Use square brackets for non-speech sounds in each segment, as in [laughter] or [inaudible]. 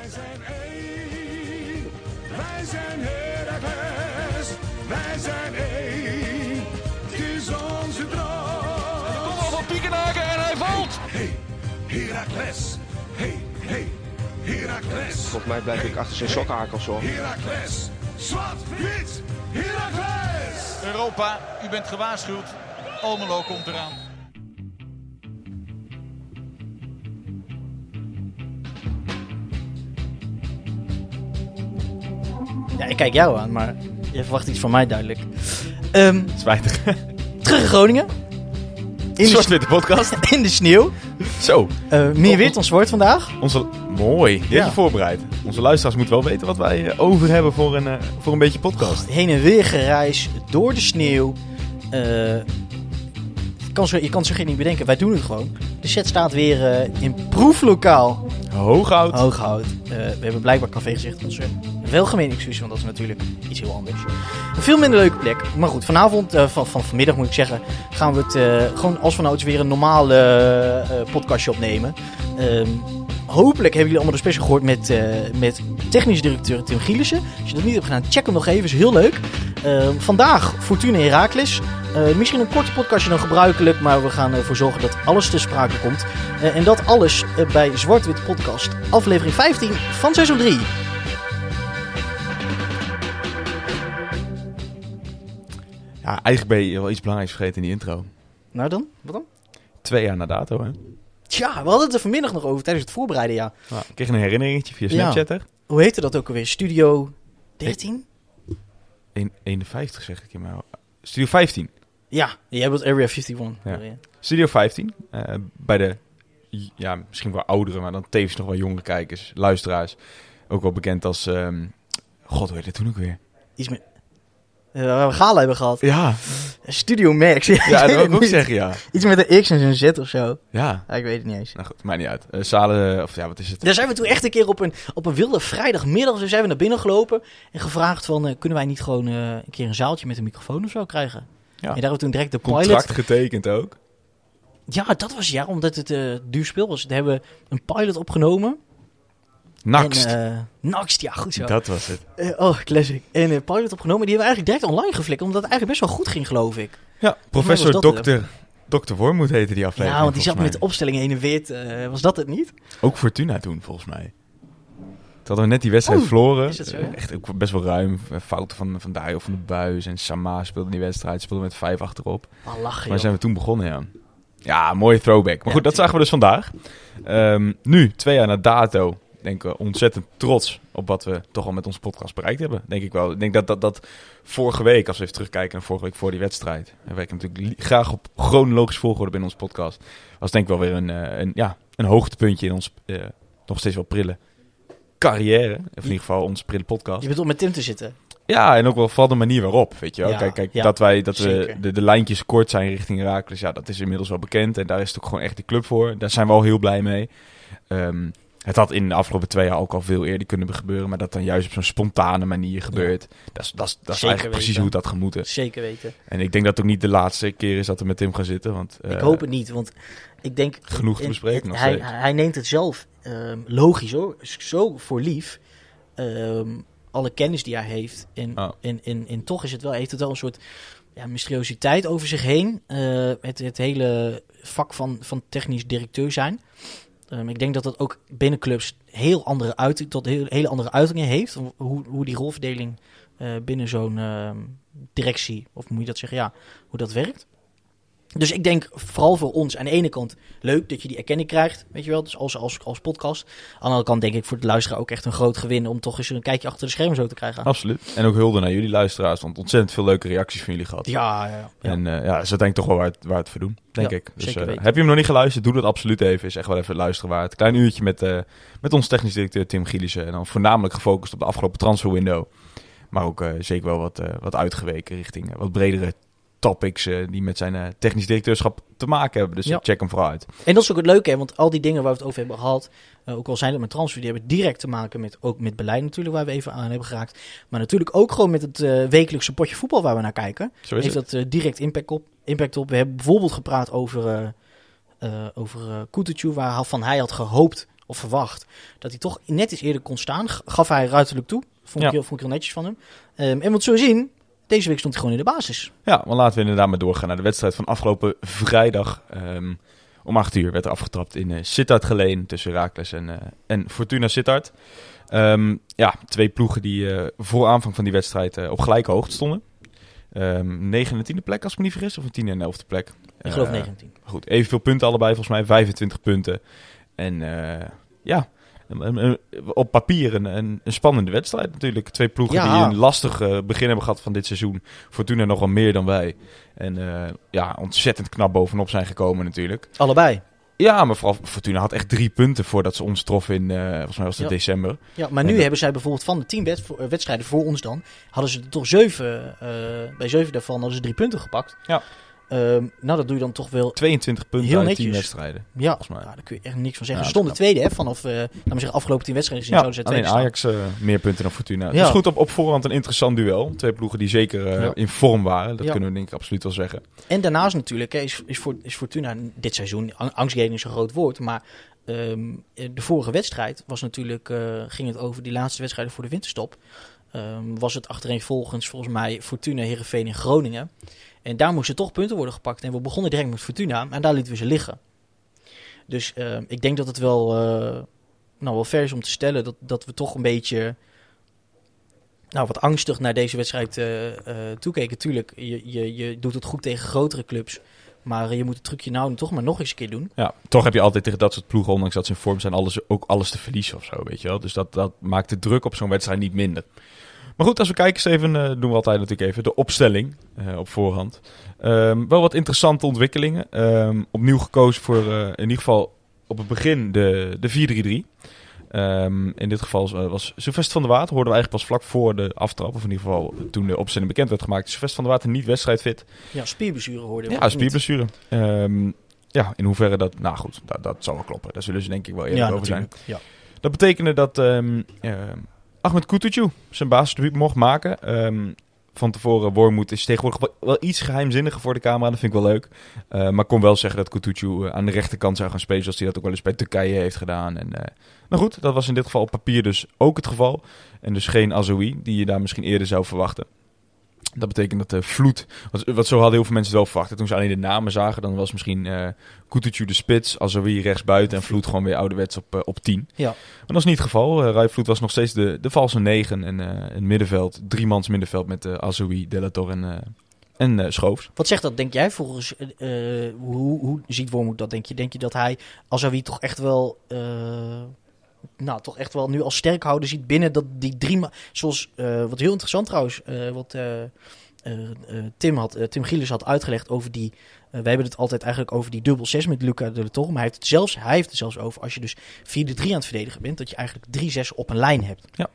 Wij zijn één, wij zijn Heracles, wij zijn één, het is onze droom. Kom op van Piekenhaken en hij valt. Hey, Heracles, hey, hey, Heracles. Volgens mij blijf ik achter zijn sokkenhakels hoor. Heracles, zwart, wit, Heracles. Europa, u bent gewaarschuwd. Almelo komt eraan. Ik kijk jou aan, maar je verwacht iets van mij duidelijk. Ehm, Spijtig. [laughs] terug in Groningen. In de, Zwart-witte podcast. [laughs] in de sneeuw. Zo, Eh, meer wit dan zwart vandaag. onze... Mooi. Die Ja. voorbereid. Onze luisteraars moeten wel weten wat wij eh, over hebben voor een, eh, voor een beetje podcast. Heen en weer gereis door de sneeuw. Eh, kan zo, je kan geen niet bedenken. Wij doen het gewoon. De set staat weer in proeflokaal Hooghout. Hooghout. We hebben blijkbaar café gezegd. Onze welgemene excuus, want dat is natuurlijk iets heel anders. Een veel minder leuke plek. Maar goed, vanavond, eh, van, van vanmiddag moet ik zeggen, gaan we het eh, gewoon als vanouds weer een normale eh, podcastje opnemen. Ehm, hopelijk hebben jullie allemaal de special gehoord met, met technisch directeur Tim Gielissen. Als je dat niet hebt gedaan, check hem nog even, is heel leuk. Ehm, vandaag Fortuna Heracles. Misschien een korte podcastje dan gebruikelijk, maar we gaan ervoor zorgen dat alles te sprake komt. En dat alles bij Zwart-Wit Podcast, aflevering 15 van seizoen 3. Ja, eigenlijk ben je wel iets belangrijks vergeten in die intro. Nou dan, wat dan? Twee jaar na dato, hè? Tja, we hadden het er vanmiddag nog over tijdens het voorbereiden, ja. Nou, ik kreeg een herinneringetje via Ja. Snapchatter. Hoe heette dat ook alweer? Studio 13? 1, 51 zeg ik in mijn... Studio 15. Ja, jij bent Area 51. Ja. Ja. Studio 15. eh, bij de, ja, misschien wel oudere, maar dan tevens nog wel jongere kijkers, luisteraars. Ook wel bekend als, ehm, god, hoe heet het toen ook weer? Iets met... eh, waar we gala hebben gehad. Ja, Studio Max. ja dat [laughs] wil ik ook zeggen, ja. Iets met een X en een Z of zo. Ja, Ja, ik weet het niet eens. nou goed, maakt niet uit. Eh, zalen, of ja, wat is het? Daar zijn we toen echt een keer op een, op een wilde vrijdagmiddag zo zijn we naar binnen gelopen. En gevraagd van, eh, kunnen wij niet gewoon een keer een zaaltje met een microfoon of zo krijgen? Ja. En daar hebben we toen direct de pilot... Contract getekend ook. Ja, dat was ja, omdat het duur speel was. Daar hebben we een pilot opgenomen. Nakst. En, eh, Nakst, ja, goed zo. dat was het. Eh, oh, classic. En een pilot opgenomen. Die hebben we eigenlijk direct online geflikt. Omdat het eigenlijk best wel goed ging, geloof ik. Ja, professor dat, dokter, dokter Wormoed heette die aflevering. ja, want die zat met de opstelling heen en weer. eh, was dat het niet? Ook Fortuna toen, volgens mij. Toen hadden we net die wedstrijd Oh, verloren. is dat zo, Eh, ja? Echt ook best wel ruim. Eh, Fouten van, van of van de Buis. En Sama speelde die wedstrijd. Speelde met vijf achterop. Ah, lachen, Maar joh. zijn we toen begonnen, ja. Ja, mooie throwback. Maar Ja, goed, dat zagen we dus vandaag. Ehm, nu, twee jaar na dato, denk ik ontzettend trots op wat we toch al met onze podcast bereikt hebben. Denk ik wel. Ik denk dat dat, dat vorige week, als we even terugkijken naar vorige week voor die wedstrijd. En wij natuurlijk li- graag op chronologisch volgorde binnen onze podcast. Was denk ik wel weer een, eh, een, ja, een hoogtepuntje in ons eh, nog steeds wel prille carrière. Of in ieder geval onze prille podcast. Je bent om met Tim te zitten. Ja, en ook wel van de manier waarop, weet je wel. Ja, kijk, kijk ja, dat wij dat we de, de lijntjes kort zijn richting Herakles, ja, dat is inmiddels wel bekend. En daar is het ook gewoon echt de club voor. Daar zijn we al heel blij mee. Ehm, het had in de afgelopen twee jaar ook al veel eerder kunnen gebeuren, maar dat dan juist op zo'n spontane manier gebeurt. Dat is, dat is, dat is eigenlijk precies hoe het had gemoeten. Zeker weten. En ik denk dat het ook niet de laatste keer is dat we met Tim gaan zitten, want ik eh, hoop het niet, want ik denk... [laughs] genoeg te en- bespreken nog hij, steeds. hij neemt het zelf ehm, logisch hoor, zo voor lief. Ehm, alle kennis die hij heeft. En, Oh. en, en, en toch is het wel, heeft het wel een soort ja, mysteriositeit over zich heen. eh, het, het hele vak van, van technisch directeur zijn. Ehm, ik denk dat dat ook binnen clubs heel andere uiting, tot heel, hele andere uitingen heeft. Hoe, hoe die rolverdeling eh, binnen zo'n ehm, directie, of moet je dat zeggen, ja, hoe dat werkt. Dus ik denk vooral voor ons aan de ene kant leuk dat je die erkenning krijgt, weet je wel, dus als, als, als podcast. Aan de andere kant denk ik voor de luisteraar ook echt een groot gewin om toch eens een kijkje achter de schermen zo te krijgen. Absoluut. En ook hulde naar jullie luisteraars, want ontzettend veel leuke reacties van jullie gehad. Ja, ja, ja. En eh, ja, ze denk ik toch wel waar het, waar het voor doen, denk Ja, ik. Dus eh, heb je hem nog niet geluisterd, doe dat absoluut even. Is echt wel even luisteren waard. Klein uurtje met, eh met ons technisch directeur Tim Gielissen. En dan voornamelijk gefocust op de afgelopen transferwindow. Maar ook zeker wel wat, wat uitgeweken richting wat bredere topics eh, die met zijn eh, technisch directeurschap te maken hebben. Dus Ja. check hem vooral uit. En dat is ook het leuke, hè, want al die dingen waar we het over hebben gehad, eh, ook al zijn het met transfer, die hebben direct te maken met, ook met beleid natuurlijk, waar we even aan hebben geraakt. Maar natuurlijk ook gewoon met het wekelijkse potje voetbal waar we naar kijken. Zo is heeft het. dat direct impact op, impact op. We hebben bijvoorbeeld gepraat over, over eh Kutucu, waarvan hij had gehoopt of verwacht, dat hij toch net iets eerder kon staan. Gaf hij ruiterlijk toe. Vond, Ja. ik, heel, vond ik heel netjes van hem. Ehm, en wat zullen we zien, deze week stond hij gewoon in de basis. Ja, maar laten we inderdaad maar doorgaan naar de wedstrijd van afgelopen vrijdag. Ehm, om 8 uur werd er afgetrapt in eh Sittard Geleen tussen Raakles en, eh, en Fortuna Sittard. Ehm, ja, twee ploegen die eh, voor aanvang van die wedstrijd op gelijke hoogte stonden. Ehm 9 en 10e plek, als ik me niet vergis, of een 10 en 11e plek. Ik geloof Eh, 19. Goed, evenveel punten allebei, volgens mij 25 punten. En ja, op papier een, een, spannende wedstrijd natuurlijk. Twee ploegen Ja. die een lastig eh, begin hebben gehad van dit seizoen. Fortuna nog wel meer dan wij. En eh, ja, ontzettend knap bovenop zijn gekomen natuurlijk. Allebei. Ja, maar vooral Fortuna had echt drie punten voordat ze ons troffen in, eh, volgens mij was het Ja. december. Ja, maar nu En hebben zij bijvoorbeeld van de tien wedstrijden voor ons dan, hadden ze er toch zeven, bij zeven daarvan hadden ze drie punten gepakt. Ja. Ehm, nou, dat doe je dan toch wel 22 punten Heel uit netjes. 10 wedstrijden. Ja, Volgens mij. nou, daar kun je echt niks van zeggen. Ze stonden is tweede, hè, vanaf, laten we zeggen, afgelopen tien wedstrijden gezien. Ja, zouden ze alleen. Ajax eh, meer punten dan Fortuna. Ja. Dus goed, op, op voorhand een interessant duel. Twee ploegen die zeker eh, Ja. in vorm waren. Dat Ja. kunnen we denk ik absoluut wel zeggen. En daarnaast natuurlijk hè, is, is, voor, is Fortuna dit seizoen, ang- angstgeving is een groot woord, maar ehm, eh, de vorige wedstrijd was natuurlijk, ging het over die laatste wedstrijden voor de winterstop. Ehm, was het achtereenvolgens volgens mij Fortuna, Heerenveen en Groningen. En daar moesten toch punten worden gepakt. En we begonnen direct met Fortuna en daar lieten we ze liggen. Dus ehm, ik denk dat het wel, eh, nou, wel ver is om te stellen dat, dat we toch een beetje nou, wat angstig naar deze wedstrijd eh eh, toekeken. Tuurlijk, je, je, je doet het goed tegen grotere clubs. Maar je moet het trucje nou toch maar nog eens een keer doen. Ja, toch heb je altijd tegen dat soort ploegen, ondanks dat ze in vorm zijn, alles, ook alles te verliezen of zo, weet je wel. Dus dat, dat maakt de druk op zo'n wedstrijd niet minder. Maar goed, als we kijken, Steven, eh, doen we altijd natuurlijk even de opstelling eh, op voorhand. Ehm, wel wat interessante ontwikkelingen. Ehm, opnieuw gekozen voor eh, in ieder geval op het begin de, de 4-3-3. Ehm, in dit geval was Sylvester van der Water, hoorden we eigenlijk pas vlak voor de aftrap, of in ieder geval toen de opstelling bekend werd gemaakt. Sylvester van der Water niet wedstrijdfit. Ja, spierblessure hoorde we. Ja, spierblessure. Ja, in hoeverre dat... Nou goed, dat, dat zal wel kloppen. Daar zullen ze denk ik wel eerlijk Ja, over zijn. Ja. Dat betekende dat Ahmed Kutucu zijn basisdebuut mocht maken. Ehm, van tevoren, Wormoed is tegenwoordig wel, iets geheimzinniger voor de camera. Dat vind ik wel leuk. Eh, maar kon wel zeggen dat Kutucu eh, aan de rechterkant zou gaan spelen... zoals hij dat ook wel eens bij Turkije heeft gedaan. En, nou goed, dat was in dit geval op papier dus ook het geval. En dus geen Azoui, die je daar misschien eerder zou verwachten. Dat betekent dat de vloed, wat, wat zo hadden heel veel mensen het wel verwacht. Toen ze alleen de namen zagen, dan was misschien Kutucu de spits, Azoui rechtsbuiten en Vloed gewoon weer ouderwets op, eh, op 10. Ja. Maar dat is niet het geval. Uh, Vloed was nog steeds de, de valse 9 en eh een middenveld, driemans middenveld met uh, Azoui, Delator en, uh, en uh, Schoofs. Wat zegt dat, denk jij, volgens uh, hoe, hoe ziet Wormoed dat, denk je? Denk je dat hij Azoui toch echt wel... Nou, toch echt wel nu als sterkhouder ziet binnen dat die drie... Zoals, uh, wat heel interessant trouwens, uh, wat uh, Tim, had, Tim Gielis had uitgelegd over die... wij hebben het altijd eigenlijk over die dubbel 6 met Luca de Torre. Maar hij heeft, het zelfs, hij heeft het zelfs over als je dus 4-3 aan het verdedigen bent... dat je eigenlijk 3-6 op een lijn hebt. Ja,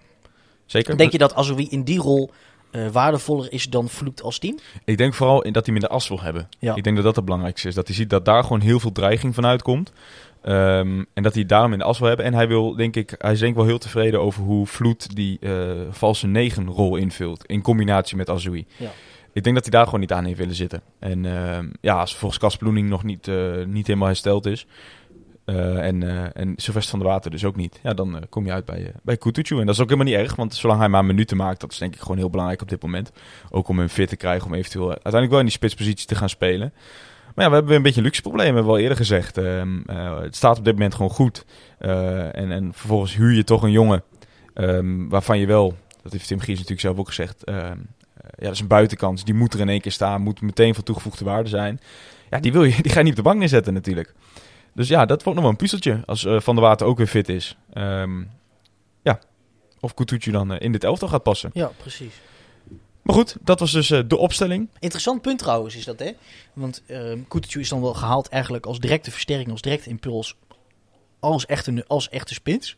zeker. Denk je dat Azoui in die rol... Uh, waardevoller is dan Vloed als team? Ik denk vooral in dat hij minder as wil hebben. Ja. Ik denk dat dat het belangrijkste is. Dat hij ziet dat daar gewoon heel veel dreiging vanuit komt. Um, en dat hij daarom in de as wil hebben. En hij wil, denk ik, hij is denk ik wel heel tevreden over hoe Vloed die uh, valse negen rol invult. In combinatie met Azoui. Ja. Ik denk dat hij daar gewoon niet aan heeft willen zitten. En uh, ja, als volgens Kasploening nog niet, uh, niet helemaal hersteld is. Uh, en, en Sylvester van der Water dus ook niet. Ja, dan kom je uit bij, bij Kutucu. En dat is ook helemaal niet erg, want zolang hij maar minuten maakt, dat is denk ik gewoon heel belangrijk op dit moment. Ook om hem fit te krijgen, om eventueel uiteindelijk wel in die spitspositie te gaan spelen. Maar ja, we hebben weer een beetje luxe probleem, hebben we al eerder gezegd. Um, het staat op dit moment gewoon goed. Uh, en, en vervolgens huur je toch een jongen um, waarvan je wel, dat heeft Tim Gies natuurlijk zelf ook gezegd, uh, ja, dat is een buitenkans. Die moet er in één keer staan, moet meteen van toegevoegde waarde zijn. Ja, die, wil je, [laughs] die ga je niet op de bank neerzetten natuurlijk. Dus ja, dat wordt nog wel een puzzeltje als Van der Water ook weer fit is. Ja, of Kutucu dan in dit elftal gaat passen. Ja, precies. Maar goed, dat was dus uh, de opstelling. Interessant punt trouwens is dat, hè? Want uh, Kutucu is dan wel gehaald eigenlijk als directe versterking, als directe impuls, als echte, als echte spits.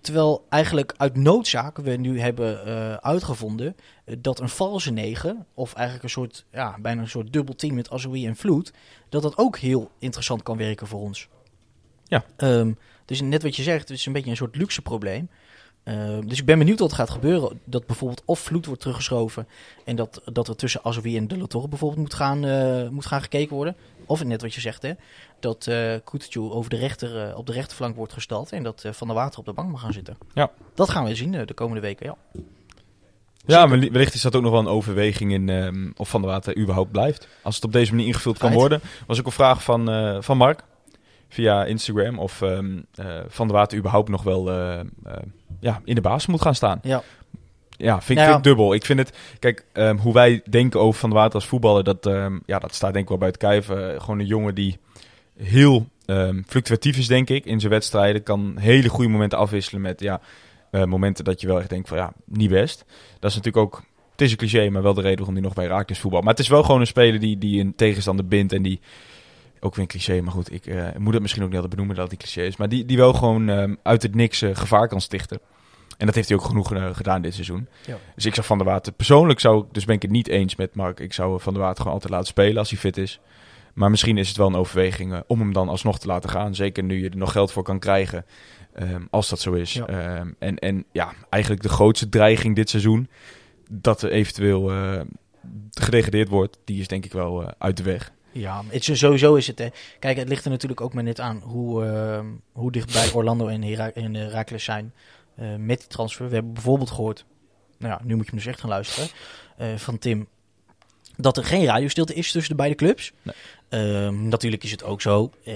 Terwijl eigenlijk uit noodzaak we nu hebben uh, uitgevonden uh, dat een valse 9, of eigenlijk een soort, ja, bijna een soort dubbel team met Azoui en Vloed, dat dat ook heel interessant kan werken voor ons. Ja. Um, dus net wat je zegt, het is een beetje een soort luxe probleem. Uh, dus ik ben benieuwd wat er gaat gebeuren. Dat bijvoorbeeld of Vloed wordt teruggeschoven en dat, dat er tussen Azoui en De La Torre bijvoorbeeld moet gaan, uh, moet gaan gekeken worden. of net wat je zegt, hè, dat eh Kutucu over de rechter, eh, op de rechterflank wordt gestald en dat eh, Van der Water op de bank mag gaan zitten. Ja. Dat gaan we zien eh, de komende weken, ja. Ja, wellicht is dat ook nog wel een overweging in ehm, of Van der Water überhaupt blijft. Als het op deze manier ingevuld kan worden. Was ook een vraag van, eh, van Mark via Instagram of ehm, eh, Van der Water überhaupt nog wel eh, eh, ja, in de basis moet gaan staan. Ja, Ja, vind, ik- Nou ja. vind ik dubbel. Ik vind het, kijk, ehm, hoe wij denken over Van der Water als voetballer, dat, ehm, ja, dat staat denk ik wel buiten kijf. Eh, gewoon een jongen die heel ehm, fluctuatief is, denk ik, in zijn wedstrijden. Kan hele goede momenten afwisselen met, ja, eh, momenten dat je wel echt denkt van, ja, niet best. Dat is natuurlijk ook, het is een cliché, maar wel de reden waarom hij nog bij Raakles voetbal. Maar het is wel gewoon een speler die, die een tegenstander bindt en die, ook weer een cliché, maar goed, ik eh, moet het misschien ook niet altijd benoemen dat het een cliché is. Maar die, die wel gewoon ehm, uit het niks eh, gevaar kan stichten. En dat heeft hij ook genoeg eh, gedaan dit seizoen. Ja. Dus ik zou Van der Water... Persoonlijk zou ik... Dus ben ik het niet eens met Mark. Ik zou Van der Water gewoon altijd laten spelen als hij fit is. Maar misschien is het wel een overweging om hem dan alsnog te laten gaan. Zeker nu je er nog geld voor kan krijgen. ehm, als dat zo is. Ja. Ehm, en, en ja, eigenlijk de grootste dreiging dit seizoen... dat er eventueel gedegradeerd wordt... die is denk ik wel uit de weg. Ja, het sowieso is het. Hè. Kijk, het ligt er natuurlijk ook maar net aan hoe, ehm, hoe dichtbij Orlando en, Hera en Heracles zijn eh, met die transfer. We hebben bijvoorbeeld gehoord, nou ja, nu moet je me dus echt gaan luisteren, eh, van Tim, dat er geen radiostilte is tussen de beide clubs. Nee. Ehm, natuurlijk is het ook zo. eh,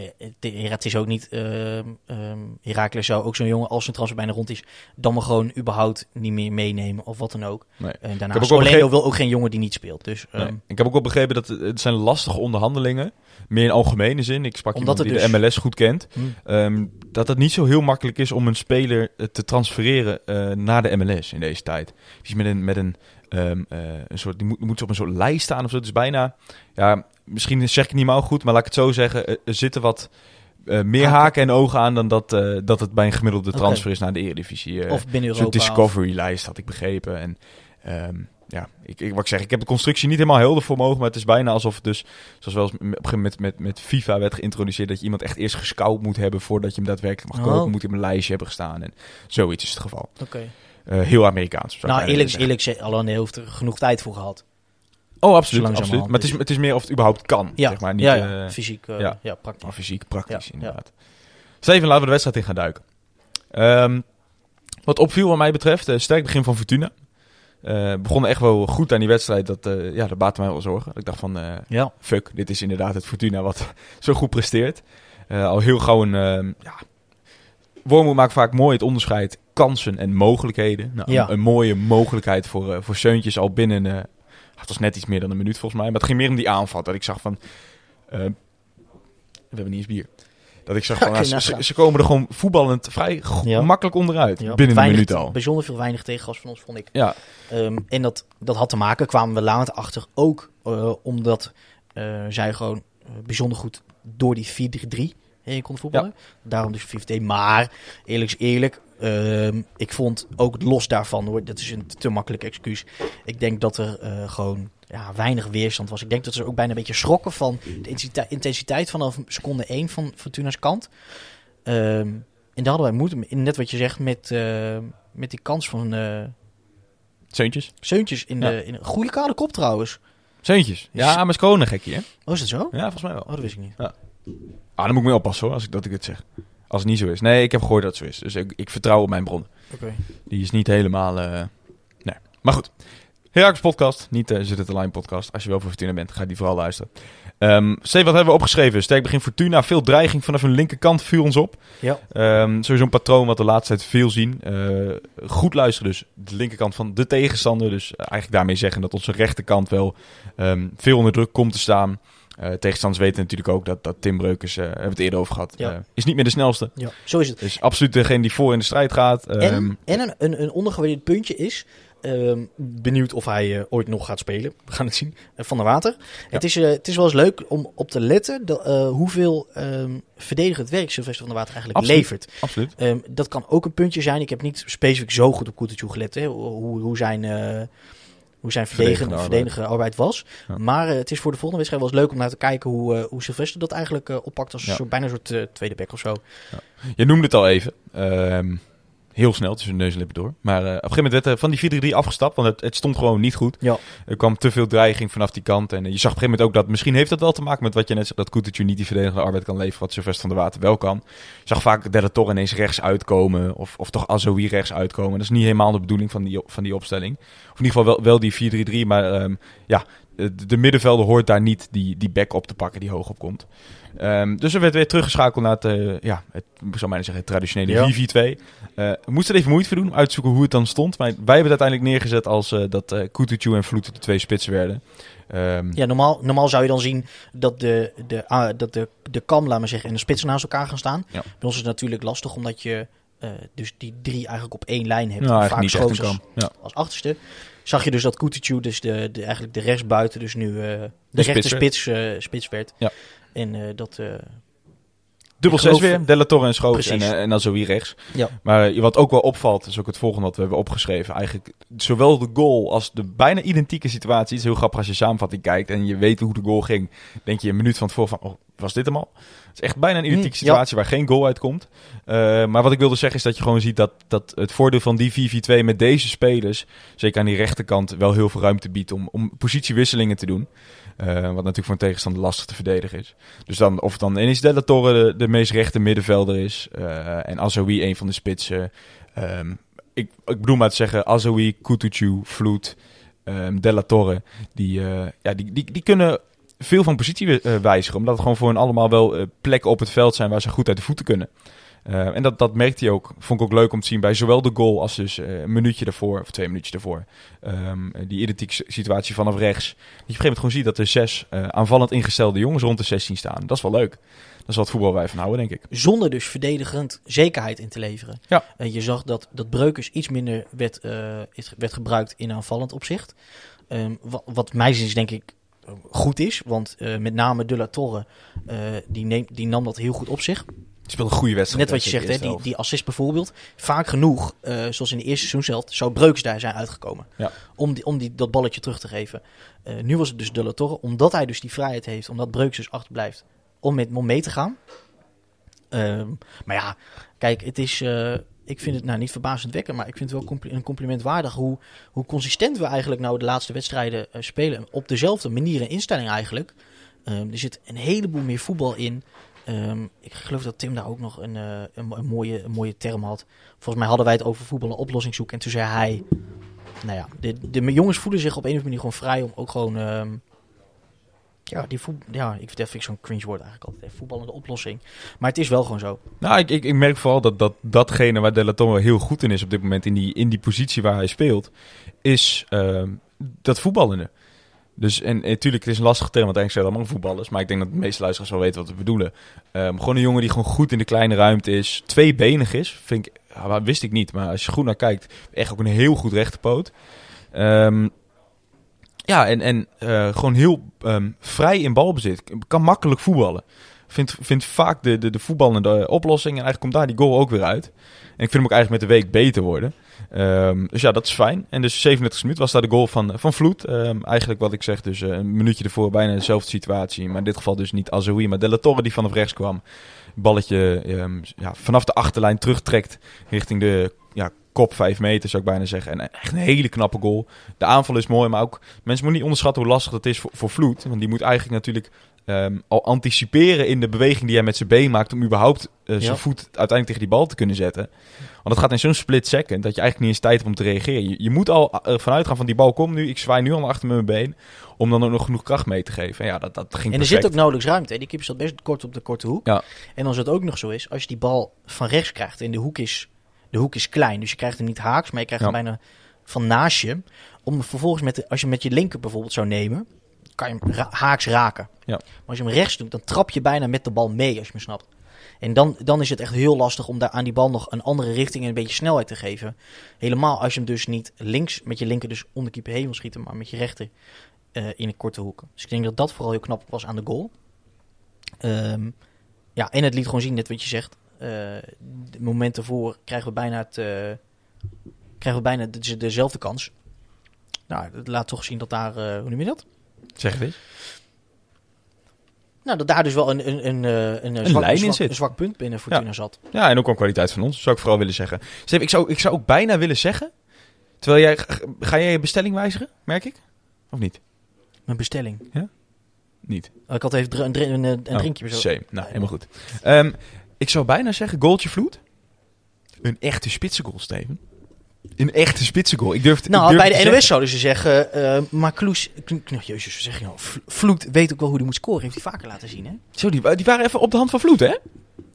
het, is ook niet. ehm ehm, Heracles zou ook zo'n jongen als zijn transfer bijna rond is. dan maar gewoon überhaupt niet meer meenemen of wat dan ook. Nee. Heb daarnaast ook begrepen- wil ook geen jongen die niet speelt. Dus Nee. ehm, Ik heb ook wel begrepen dat het, zijn lastige onderhandelingen. Meer in algemene zin. Ik sprak Omdat iemand die de dus- MLS goed kent. hm. Dat het niet zo heel makkelijk is om een speler eh, te transfereren naar de MLS in deze tijd. Is met een, met een, ehm, eh, een soort, die moet, moet op een soort lijst staan of zo. Is bijna, ja, misschien zeg ik het niet maar goed, maar laat ik het zo zeggen. Er, zitten wat eh, meer Haken. en ogen aan dan dat, eh, dat het bij een gemiddelde transfer is naar de Eredivisie. Of binnen Europa. of- Discovery-lijst had ik begrepen. En ehm, ja, ik, ik, wat ik zeg, ik heb de constructie niet helemaal helder voor me ogen, maar het is bijna alsof het dus, zoals wel eens een moment met, met FIFA werd geïntroduceerd, dat je iemand echt eerst gescout moet hebben voordat je hem daadwerkelijk mag Oh. kopen. Moet hij op een lijstje hebben gestaan en zoiets is het geval. Oké. Eh, heel Amerikaans. Nou, eerlijk, eerlijk Alain heeft er genoeg tijd voor gehad. Oh, absoluut. Absoluut. Maar het is, het is meer of het überhaupt kan, Ja, zeg maar. Niet, ja, ja. eh, fysiek, eh, ja. ja. praktisch. maar fysiek, praktisch, inderdaad. Steven, laten we de wedstrijd in gaan duiken. Ehm, wat opviel wat mij betreft, eh, sterk begin van Fortuna. Eh begonnen echt wel goed aan die wedstrijd. Dat, eh, ja, dat baatte mij wel zorgen. Ik dacht van, Ja, fuck, dit is inderdaad het Fortuna wat [laughs] zo goed presteert. Al heel gauw een, ehm ja... Wormoed maakt vaak mooi het onderscheid kansen en mogelijkheden. Nou, Ja. een, een mooie mogelijkheid voor, eh voor Seuntjes al binnen... het was net iets meer dan een minuut volgens mij. Maar het ging meer om die aanval. Dat ik zag van... eh, we hebben niet eens bier. Dat ik zag van, [laughs] nou, ze, komen er gewoon voetballend vrij Ja. makkelijk onderuit. ja. binnen weinig, een minuut al. Bijzonder veel weinig tegengas van ons, vond ik. Ja, Ehm, en dat, dat had te maken, kwamen we later achter, ook eh, omdat zij gewoon bijzonder goed door die 4-3-3 heen konden voetballen. Daarom dus 4 Maar eerlijk is eerlijk, ik vond ook los daarvan, hoor, dat is een te makkelijk excuus. Ik denk dat er eh, gewoon ja, weinig weerstand was. Ik denk dat ze ook bijna een beetje schrokken van de intensiteit, vanaf seconde 1 van Fortuna's kant. Ehm, en daar hadden wij moeite mee. Net wat je zegt met, eh, met die kans van... eh, Seuntjes. Seuntjes in, Ja. de, in een goede kale kop trouwens. Seuntjes. Ja, maar gekkie, hè? Oh, is dat zo? Ja, volgens mij wel. Oh, dat wist ik niet. Ah, dan moet ik me oppassen hoor, als ik dat ik het zeg. Als het niet zo is. Nee, ik heb gehoord dat het zo is. Dus ik, ik vertrouw op mijn bron. Oké. Die is niet helemaal... eh, Nee. Maar goed. Herakles podcast. Niet uh, Zit het Line podcast. Als je wel voor Fortuna bent, ga die vooral luisteren. Steven, wat hebben we opgeschreven? Sterk begin Fortuna. Veel dreiging vanaf hun linkerkant. Viel ons op. Ja. Ehm, sowieso een patroon wat de laatste tijd veel zien. Eh, goed luisteren dus. De linkerkant van de tegenstander. Dus eh, eigenlijk daarmee zeggen dat onze rechterkant wel ehm, veel onder druk komt te staan. Eh, tegenstanders weten natuurlijk ook dat, dat Tim Breukers, eh hebben we het eerder over gehad, Ja. eh, is niet meer de snelste. ja, zo is het. Is absoluut degene die voor in de strijd gaat. Ehm, En, en een, een, een ondergewaardeerd puntje is... ehm, benieuwd of hij ooit nog gaat spelen. We gaan het zien. Van der Water. Het, is, het is wel eens leuk om op te letten... hoeveel ehm verdedigend werk Sylvester van der Water eigenlijk Absoluut. levert. absoluut. Ehm, dat kan ook een puntje zijn. Ik heb niet specifiek zo goed op Koetertjoe gelet. Hè, hoe, hoe zijn, hoe zijn verdedigende, Verdedigende arbeid was. Ja. Maar eh, het is voor de volgende wedstrijd wel eens leuk om naar te kijken hoe, eh, hoe Sylvester dat eigenlijk eh, oppakt. Als een soort, bijna een soort tweede back of zo. Je noemde het al even. Ehm, heel snel tussen neus en lippen door. Maar eh, op een gegeven moment werd er van die 4-3-3 afgestapt, want het, het stond gewoon niet goed. Ja. Er kwam te veel dreiging vanaf die kant. En eh, je zag op een gegeven moment ook dat, misschien heeft dat wel te maken met wat je net zegt, dat Kutucu niet die verdedigende arbeid kan leveren, wat Sylvester van der Water wel kan. Je zag vaak Della Torre ineens rechts uitkomen, of, of toch Azoui rechts uitkomen. Dat is niet helemaal de bedoeling van die, van die opstelling. Of in ieder geval wel, wel die 4-3-3, maar ehm, ja, de, de middenvelder hoort daar niet die, die back op te pakken die hoog op komt. Ehm, dus er werd weer teruggeschakeld naar het, eh, ja, het, ik zou bijna zeggen, het traditionele Ja. 4-4-2. Eh, we moesten er even moeite voor doen, om uit te zoeken hoe het dan stond. Maar wij hebben het uiteindelijk neergezet als eh, dat eh Kutucu en Vloed de twee spitsen werden. Ehm, Ja, normaal, normaal zou je dan zien dat de, de, ah, dat de, de kam, laat maar zeggen, en de spits naast elkaar gaan staan. Ja. Bij ons is het natuurlijk lastig, omdat je eh, dus die drie eigenlijk op één lijn hebt. nou, eigenlijk niet als, Ja. als achterste. Zag je dus dat Kutucu, dus de, de, eigenlijk de rechtsbuiten, dus nu eh, de, spits rechter spits, eh, spits werd. Ja. En eh, dat... Dubbel Ik 6 geloof- weer, Della Torre en Schoofs en, eh, en dan zo hier rechts. ja. Maar wat ook wel opvalt, is ook het volgende wat we hebben opgeschreven. Eigenlijk zowel de goal als de bijna identieke situatie. Het is heel grappig als je samenvatting kijkt en je weet hoe de goal ging. Denk je een minuut van tevoren van, oh, was dit hem al? Het is echt bijna een identieke Mm, ja. situatie waar geen goal uitkomt. Eh, maar wat ik wilde zeggen is dat je gewoon ziet dat, dat het voordeel van die 4-4-2 met deze spelers, zeker aan die rechterkant, wel heel veel ruimte biedt om, om positiewisselingen te doen. Eh, wat natuurlijk voor een tegenstander lastig te verdedigen is. Dus dan, of dan ineens Della Torre de, de meest rechte middenvelder is. eh, en Azoui een van de spitsen. Ehm, ik, ik bedoel maar te zeggen, Azoui, Kutucu, Vloed, ehm Della Torre. Die, eh, ja, die, die, die kunnen veel van positie wi- wijzigen. Omdat het gewoon voor hen allemaal wel plekken op het veld zijn waar ze goed uit de voeten kunnen. Eh, en dat, dat merkte hij ook. Vond ik ook leuk om te zien bij zowel de goal als dus eh, een minuutje daarvoor, of twee minuutjes daarvoor. Ehm, die identieke situatie vanaf rechts. Dat je op een gegeven moment gewoon ziet dat er zes eh, aanvallend ingestelde jongens rond de 16 staan. Dat is wel leuk. Dat is wat voetbal wij van houden, denk ik. Zonder dus verdedigend zekerheid in te leveren. Ja. Eh, je zag dat, dat Breukers iets minder werd, werd gebruikt in aanvallend opzicht. Ehm, wat, wat mij denk ik goed is. Want met name De La Torre, die, neemt, die nam dat heel goed op zich. Het speelt een goede wedstrijd. Net wat je zegt, hè, die, die assist bijvoorbeeld. Vaak genoeg, eh, zoals in de eerste seizoen zelf, zou Breukers daar zijn uitgekomen. Ja. Om, die, om die, dat balletje terug te geven. Eh, nu was het dus De Torre, omdat hij dus die vrijheid heeft, omdat Breukers dus achterblijft, om, met, om mee te gaan. Ehm, maar ja, kijk, het is, eh, ik vind het nou niet verbazendwekkend, maar ik vind het wel compli- een compliment waardig hoe, hoe consistent we eigenlijk nou de laatste wedstrijden spelen. Op dezelfde manier en instelling eigenlijk. Ehm, er zit een heleboel meer voetbal in. Ehm, ik geloof dat Tim daar ook nog een, eh, een, mooie, mooie term had. Volgens mij hadden wij het over voetbal een oplossing zoeken. En toen zei hij, nou ja, de, de jongens voelen zich op een of andere manier gewoon vrij om ook gewoon... ehm, ja, die ja, ik dat vind ik zo'n cringe woord eigenlijk altijd. Voetballende oplossing. Maar het is wel gewoon zo. Nou, ik, ik, ik merk vooral dat, dat datgene waar Della Torre heel goed in is op dit moment, in die, in die positie waar hij speelt, is ehm, dat voetballende. Dus, en natuurlijk, het is een lastige term, want eigenlijk zijn het allemaal voetballers. Maar ik denk dat de meeste luisteraars wel weten wat we bedoelen. Ehm, gewoon een jongen die gewoon goed in de kleine ruimte is. Tweebenig is, vind ik, maar wist ik niet. Maar als je goed naar kijkt, echt ook een heel goed rechterpoot. Ehm, ja, en, en eh, gewoon heel ehm, vrij in balbezit. Kan makkelijk voetballen. Vindt vind vaak de, de, de voetballende oplossing. En eigenlijk komt daar die goal ook weer uit. En ik vind hem ook eigenlijk met de week beter worden. Ehm, dus ja, dat is fijn. En dus 37 minuut was daar de goal van, van Vloed. Ehm, eigenlijk wat ik zeg, dus eh, een minuutje ervoor bijna dezelfde situatie. Maar in dit geval dus niet Azoui, maar De La Torre die vanaf rechts kwam. Balletje ehm, ja, vanaf de achterlijn terugtrekt richting de ja, kop 5 meter zou ik bijna zeggen. En echt een hele knappe goal. De aanval is mooi, maar ook mensen moeten niet onderschatten hoe lastig dat is voor, voor Vloed. Want die moet eigenlijk natuurlijk ehm, al anticiperen in de beweging die hij met zijn been maakt om überhaupt eh, zijn Ja. voet uiteindelijk tegen die bal te kunnen zetten. Want het gaat in zo'n split second dat je eigenlijk niet eens tijd hebt om te reageren. Je, je moet al uh, vanuit gaan van die bal komt nu, ik zwaai nu al achter mijn been, om dan ook nog genoeg kracht mee te geven. En ja, dat, dat ging En er perfect. zit ook nauwelijks ruimte. Hè. Die keeper zat best kort op de korte hoek. Ja. En als het ook nog zo is, als je die bal van rechts krijgt en de hoek is, de hoek is klein, dus je krijgt hem niet haaks, maar je krijgt Ja. hem bijna van naast je. Om vervolgens met de, als je met je linker bijvoorbeeld zou nemen, kan je hem ra- haaks raken. Ja. Maar als je hem rechts doet, dan trap je bijna met de bal mee, als je me snapt. En dan, dan is het echt heel lastig om daar aan die bal nog een andere richting en een beetje snelheid te geven. Helemaal als je hem dus niet links met je linker dus om de keeper heen wil schieten, maar met je rechter eh, in een korte hoek. Dus ik denk dat dat vooral heel knap was aan de goal. Ehm, ja, en het liet gewoon zien, net wat je zegt. eh, de momenten voor krijgen we bijna, het, eh, krijgen we bijna de, dezelfde kans. Nou, het laat toch zien dat daar, hoe noem je dat? Zeg het eens. Nou, dat daar dus wel een, een, een, eh, een, een zwak, lijn in zwak, zit. een zwak punt binnen Fortuna Ja. zat. Ja, en ook een kwaliteit van ons, zou ik vooral willen zeggen. Steve, ik zou, ik zou ook bijna willen zeggen... Terwijl jij... Ga jij je bestelling wijzigen, merk ik? Of niet? Mijn bestelling. Niet. Oh, ik had even dr- een, dr- een, een Oh, drinkje. Zo. Same. Nou, helemaal goed. Ehm, ik zou bijna zeggen, goaltje vloed. Een echte spitsengoal, Steven. Een echte spitsengoal. Ik durf het ik Nou, durf bij de NOS zouden ze zeggen, eh maar Kloes, jezus, wat zeg je nou? Vloed weet ook wel hoe hij moet scoren. Heeft hij vaker laten zien, hè? Zo, die, die waren even op de hand van vloed, hè?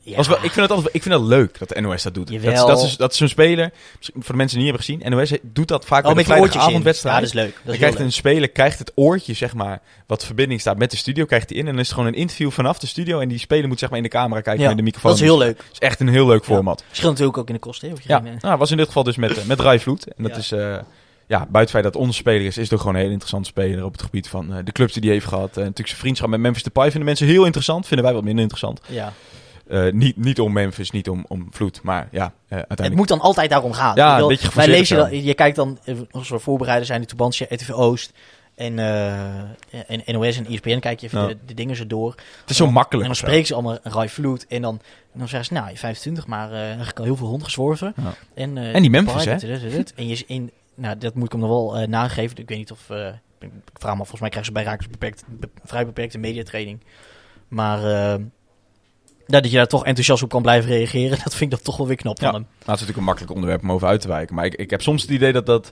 Ja. Ik, vind het altijd, ik vind het leuk dat de NOS dat doet. Dat, is- Jawel. dat, is, dat is zo'n speler, voor de mensen die niet hebben gezien, NOS doet dat vaak oh, bij de avondwedstrijd. Ja, dat is leuk. Dat is krijgt een speler krijgt het oortje, zeg maar, wat verbinding staat met de studio, krijgt hij in. En dan is het gewoon een interview vanaf de studio. En die speler moet zeg maar in de camera kijken Ja, met de microfoon. Dat is heel leuk. Het is echt een heel leuk format. Scheelt natuurlijk ook in de kosten, hè? Ja, eh, nou, was in dit geval dus met, eh, met Rai Vloed. En dat Ja. is, eh, ja, buiten het feit dat onze speler is, is het ook gewoon een heel interessant speler op het gebied van de clubs die hij heeft gehad. En natuurlijk zijn vriendschap met Memphis Depay vinden mensen heel interessant. Vinden wij wat minder interessant. ja. Eh, niet, niet om Memphis, niet om, om Vloed, maar ja, eh, uiteindelijk. Het moet dan altijd daarom gaan. Ja, wil- Wij lezen dan, je kijkt dan, eh, als we voorbereiden zijn, de Tubantia, RTV Oost en, eh, en NOS en E ESPN, kijk je even de, de dingen zo door. het is zo En makkelijk. dan of zo. spreken ze allemaal Rai Vloed en dan, en dan zeggen ze, nou, je 25, maar eh eigenlijk al heel veel hond gezworven. En, eh, En die Memphis, hè? En je in, nou, dat moet ik hem nog wel eh, nageven. Ik weet niet of, eh, ik vraag me af, volgens mij krijgen ze bij Raakers beperkt, be- vrij beperkte mediatraining. Maar eh, dat je daar toch enthousiast op kan blijven reageren, [laughs] dat vind ik dan toch wel weer knap van Ja. hem. Nou, het is natuurlijk een makkelijk onderwerp om over uit te wijken. Maar ik, ik heb soms het idee dat, dat,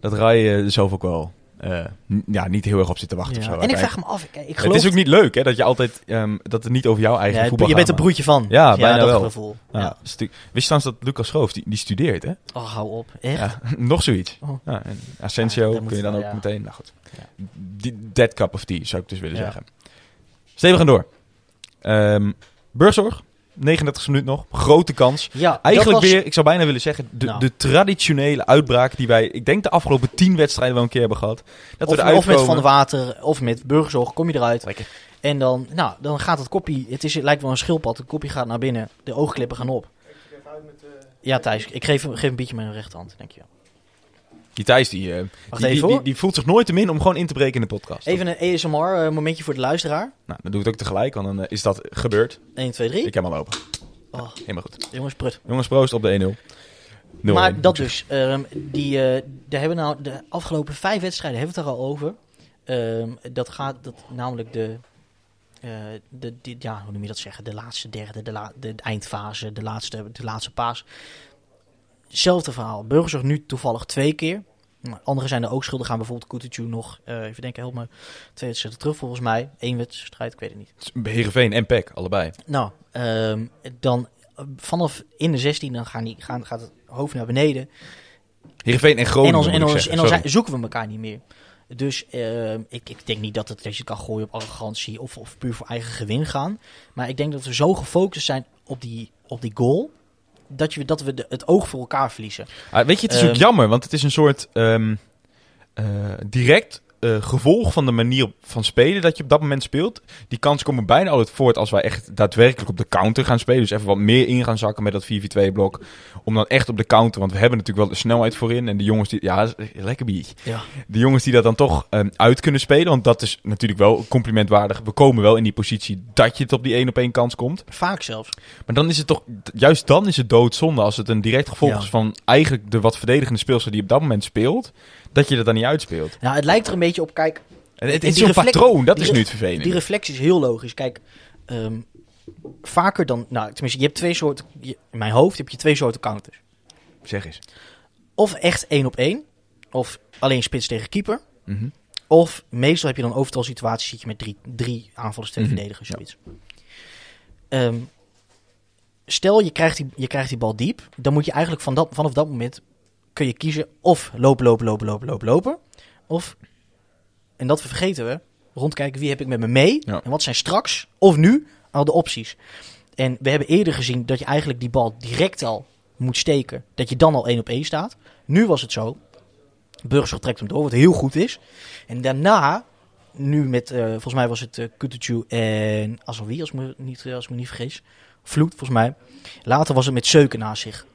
dat Rai eh, er zelf ook wel eh, ja, niet heel erg op zit te wachten. Ja. Of zo. En ik vraag me af, ik geloof... Het is ook niet leuk hè, dat je altijd ehm, dat het niet over jouw eigen Ja, voetbal je bent een broertje van. Ja, bijna dat wel. gevoel. Ja. Ja, is natuurlijk- Wist je trouwens dat Lucas Schoof, die, die studeert hè? Oh, hou op. Echt? Ja, [laughs] nog zoiets. Oh. Ja, en Asensio Ja, dat kun je dan wel, ook ja. meteen. Nou goed. Ja. Die, that cup of tea zou ik dus willen Ja. zeggen. Steven, we gaan door. Ehm Burgzorg, 39 minuut nog. Grote kans. Ja, Eigenlijk was- weer, ik zou bijna willen zeggen, de, Nou. de traditionele uitbraak die wij, ik denk de afgelopen tien wedstrijden wel een keer hebben gehad. Dat Of, we of met. Van de Water, of met Burgerzorg, kom je eruit. Lekker. En dan, nou, dan gaat het koppie, het, is, het lijkt wel een schildpad, het koppie gaat naar binnen, de oogklippen gaan op. Ja, Thijs, ik geef, geef een beetje mijn rechterhand, denk je. Die Thijs, die, eh, die, die, even die, hoor. die voelt zich nooit te min om gewoon in te breken in de podcast. Even een ASMR-momentje voor de luisteraar. Nou, dan doe ik het ook tegelijk, want dan eh, is dat gebeurd. 1, 2, 3. Ik heb hem al open. Oh, Helemaal goed. jongens, prut. Jongens, proost op de 1-0. 0-1, Maar dat dus, ehm, die, eh, daar hebben nou de afgelopen vijf wedstrijden hebben we het er al over. Ehm, dat gaat, dat, namelijk de, eh, de, die- ja, hoe noem je dat zeggen, de laatste derde, de, la, de eindfase, de laatste, de laatste paas. Hetzelfde verhaal. Burgers nu toevallig twee keer. Maar anderen zijn er ook schuldig aan. Bijvoorbeeld Kutucu nog, eh, even denken, help me, twee wedstrijden terug volgens mij. Eén wedstrijd, ik weet het niet. Heerenveen en PEC, allebei. Nou, ehm, dan vanaf in de 16 dan gaan die, gaan, gaat het hoofd naar beneden. Heerenveen en Groningen, en dan, en dan, en dan zijn- zoeken we elkaar niet meer. Dus ehm, ik, ik denk niet dat, het, dat je kan gooien op arrogantie of, of puur voor eigen gewin gaan. Maar ik denk dat we zo gefocust zijn op die, op die goal. Dat, je, dat we de, het oog voor elkaar verliezen. Ah, weet je, het is ook Ehm, jammer, want het is een soort ehm, eh, direct eh, gevolg van de manier van spelen dat je op dat moment speelt. Die kansen komen bijna altijd voort als wij echt daadwerkelijk op de counter gaan spelen. Dus even wat meer in gaan zakken met dat 4-4-2 blok. Om dan echt op de counter, want we hebben natuurlijk wel de snelheid voorin. En de jongens die, ja, lekker bier. Ja. De jongens die dat dan toch ehm, uit kunnen spelen. Want dat is natuurlijk wel complimentwaardig. We komen wel in die positie dat je het op die 1 op 1 kans komt. Vaak zelfs. Maar dan is het toch, juist dan is het doodzonde als het een direct gevolg Ja. is van eigenlijk de wat verdedigende speelster die op dat moment speelt, dat je dat dan niet uitspeelt. Nou, het lijkt er een beetje op, kijk, het is reflect- patroon, dat is nu het vervelende. die reflectie is heel logisch. Kijk, ehm, vaker dan, nou tenminste, je hebt twee soorten, je- in mijn hoofd heb je twee soorten counters. Zeg eens. Of echt één op één, of alleen spits tegen keeper. Mhm. Of meestal heb je dan overtal situaties, zit je met drie, drie aanvallers, twee Mhm, verdedigers, zoiets. Ehm, stel, je krijgt, die, je krijgt die bal diep, dan moet je eigenlijk van dat, vanaf dat moment kun je kiezen of lopen, lopen, lopen, lopen, lopen, lopen. Of, en dat vergeten we, rondkijken wie heb ik met me mee Ja. en wat zijn straks of nu al de opties. En we hebben eerder gezien dat je eigenlijk die bal direct al moet steken, dat je dan al één op één staat. Nu was het zo, Burgers trekt hem door, wat heel goed is. En daarna, nu met, eh, volgens mij was het uh, Kutucu en Azoui, als ik me niet, als ik me niet vergis. Vloed, volgens mij. Later was het met Zeuken naast zich.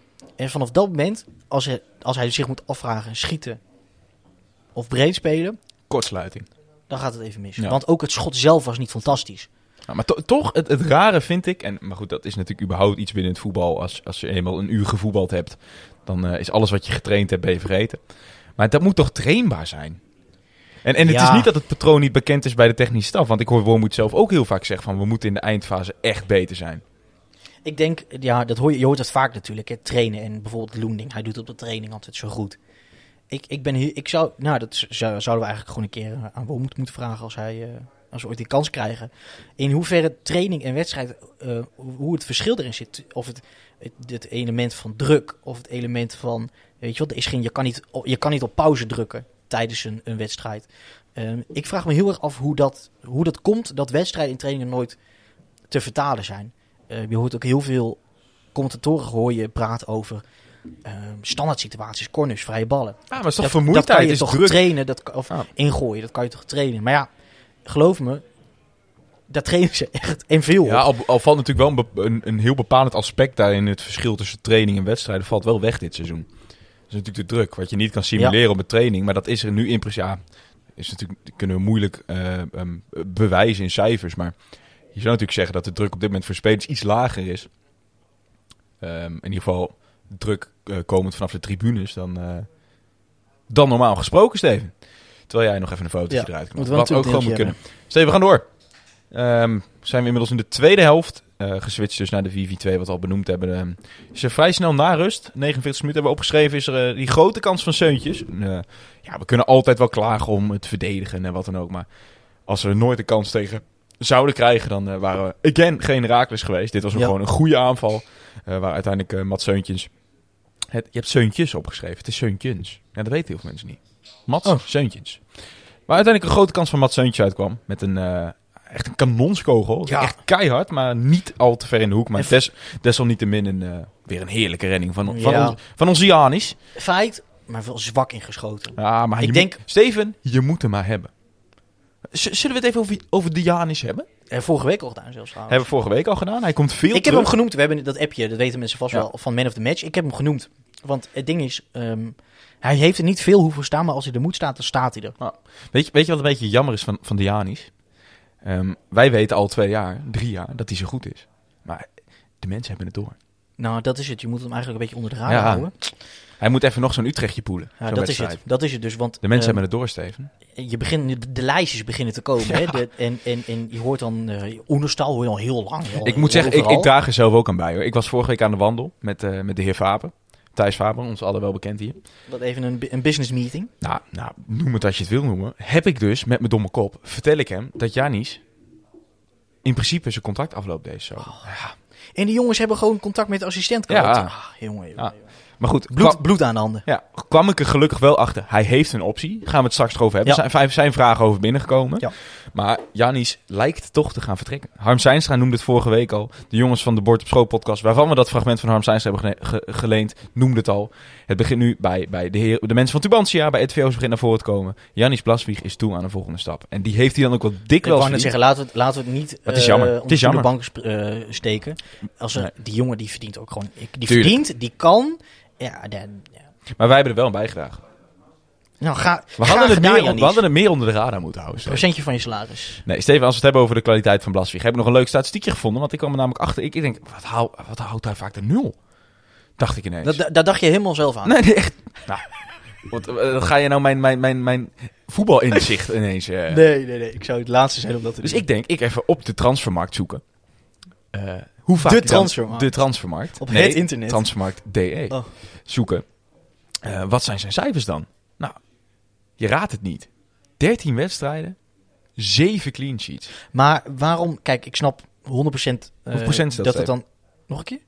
En vanaf dat moment, als hij, als hij zich moet afvragen, schieten of breed spelen, Kortsluiting. dan gaat het even mis. Ja. Want ook het schot zelf was niet fantastisch. Maar to- toch, het, het rare vind ik, en, maar goed, dat is natuurlijk überhaupt iets binnen het voetbal. Als, als je eenmaal een uur gevoetbald hebt, dan eh, is alles wat je getraind hebt, ben je vergeten. Maar dat moet toch trainbaar zijn? En, en het Ja. is niet dat het patroon niet bekend is bij de technische staf. Want ik hoor Wormoed zelf ook heel vaak zeggen van, we moeten in de eindfase echt beter zijn. Ik denk, ja, dat hoor je, je hoort dat vaak natuurlijk. Hè, trainen en bijvoorbeeld Loending. Hij doet op de training altijd zo goed. Ik, ik ben hier, ik zou, nou, dat zouden we eigenlijk gewoon een keer aan Wormoed moeten vragen als hij, eh, als we ooit die kans krijgen. In hoeverre training en wedstrijd, eh, hoe het verschil erin zit. Of het, het, element van druk of het element van, weet je er is geen, je kan niet, je kan niet op pauze drukken tijdens een, een wedstrijd. Ehm, ik vraag me heel erg af hoe dat, hoe dat komt dat wedstrijden en trainingen nooit te vertalen zijn. Eh, je hoort ook heel veel commentatoren hoor je praten over ehm standaard situaties, corners, vrije ballen. Ja, maar is toch dat, vermoeidheid, dat kan je is toch druk. trainen, dat, kan- of Ja. ingooien, dat kan je toch trainen. Maar ja, geloof me, daar trainen ze echt en veel Ja, op. al, al valt natuurlijk wel een, een heel bepalend aspect daarin. Het verschil tussen training en wedstrijden valt wel weg dit seizoen. Dat is natuurlijk de druk, wat je niet kan simuleren op een training. Maar dat is er nu in principe. Ja, is natuurlijk, kunnen we moeilijk eh, ehm, bewijzen in cijfers. Maar je zou natuurlijk zeggen dat de druk op dit moment voor spelers iets lager is. Ehm, in ieder geval druk eh, komend vanaf de tribunes dan, eh, dan normaal gesproken, Steven. Terwijl jij nog even een fotootje Ja, eruit kan. moeten we Wat ook gewoon moet kunnen. Steven, we gaan door. Ehm, zijn we inmiddels in de tweede helft eh geswitcht dus naar de 4-4-2, wat we al benoemd hebben. Ehm, is er vrij snel na rust, 49 minuten hebben we opgeschreven, is er die grote kans van Seuntjes. En, ja, we kunnen altijd wel klagen om het verdedigen en wat dan ook, maar als we nooit een kans tegen zouden krijgen, dan eh, waren we again geen Raakles geweest. Dit was Ja. gewoon een goede aanval, eh, waar uiteindelijk eh Mats Seuntjes... Het, je hebt Seuntjes opgeschreven, het is Seuntjens. Ja, dat weten heel veel mensen niet. Mats Oh. Seuntjens. Waar uiteindelijk een grote kans van Mats Seuntjes uitkwam, met een... Echt een kanonskogel. Ja. Echt keihard, maar niet al te ver in de hoek. Maar des, desalniettemin een, weer een heerlijke redding van, van, Ja. ons, van ons Janis. Feit, maar wel zwak ingeschoten. Ja, maar Ik denk- moet- Steven, je moet hem maar hebben. Z- zullen we het even over, over de Janis hebben? Eh, vorige week al gedaan zelfs trouwens. Hebben we vorige week al gedaan. Hij komt veel ik heb terug. hem genoemd, we hebben dat appje, dat weten mensen vast Ja. wel, van Man of the Match. Ik heb hem genoemd, want het ding is, ehm, hij heeft er niet veel hoeven staan, maar als hij er moet staan, dan staat hij er. Weet, je, weet je wat een beetje jammer is van, van de Janis? Ehm, wij weten al twee jaar, drie jaar, dat hij zo goed is. Maar de mensen hebben het door. Nou, dat is het. Je moet hem eigenlijk een beetje onder de radar Ja. houden. Hij moet even nog zo'n Utrechtje poelen. Ja, dat is het. Dat is het dus, want De mensen ehm, hebben het door, Steven. je begint, nu- de lijstjes beginnen te komen. Hè? De, en, en, en je hoort dan, eh Oenerstal hoor je al heel lang. heel- Ik moet zeggen, ik, ik draag er zelf ook aan bij. Hoor. Ik was vorige week aan de wandel met, eh, met de heer Faber. Thijs Faber, ons allen wel bekend hier. Dat even een, een business meeting. Nou, nou, noem het als je het wil noemen. Heb ik dus met mijn domme kop, vertel ik hem dat Janis in principe zijn contract afloopt deze zomer. Oh. Ja. En die jongens hebben gewoon contact met de assistent gehad. Ja. Ah, jongen, jongen, Ja. jongen. Maar goed, Bloed, kwam, bloed aan de handen. ja, kwam ik er gelukkig wel achter. Hij heeft een optie. Gaan we het straks nog over hebben. Ja. Er zijn, zijn vragen over binnengekomen. Ja. Maar Janis lijkt toch te gaan vertrekken. Harm Seinstra noemde het vorige week al. De jongens van de Bord op School podcast, waarvan we dat fragment van Harm Seinstra hebben ge- geleend, noemde het al. Het begint nu bij, bij de, heer, de mensen van Tubantia, bij het VO's begint naar voren te komen. Janis Blaswieg is toe aan de volgende stap. En die heeft hij dan ook wel Ik dikwijls wou net verdiend. zeggen, laten we het, laten we het niet Het is jammer. Het is de bank steken. Als er, Nee. Die jongen die verdient ook gewoon... ik- Die Tuurlijk. verdient, die kan. Ja, dan, ja. Maar wij hebben er wel een bijgedragen. Nou, ga, We hadden, het meer, we hadden het meer onder de radar moeten houden. Steven. Procentje van je salaris. Nee, Steven, als we het hebben over de kwaliteit van Blaswieg, heb ik nog een leuk statistiekje gevonden. Want ik kwam er namelijk achter. Ik, ik denk, wat, hou, wat houdt hij vaak de nul? Dacht ik ineens. Dat, dat, daar dacht je helemaal zelf aan. Nee, nee, echt. Nou, wat, eh, ga je nou mijn, mijn, mijn, mijn voetbalinzicht [laughs] ineens... eh. Nee, nee, nee. Ik zou het laatste zijn om dat te Dus ik denk, ik even op de transfermarkt zoeken. Eh, hoe vaak De transfermarkt. De transfermarkt. Op Nee, het internet. Transfermarkt DE. Oh. Zoeken. Eh, wat zijn zijn cijfers dan? Nou, je raadt het niet. 13 wedstrijden, 7 clean sheets. Maar waarom... Kijk, ik snap 100% eh, Hoeveel procent is dat, dat het dan... Nog een keer?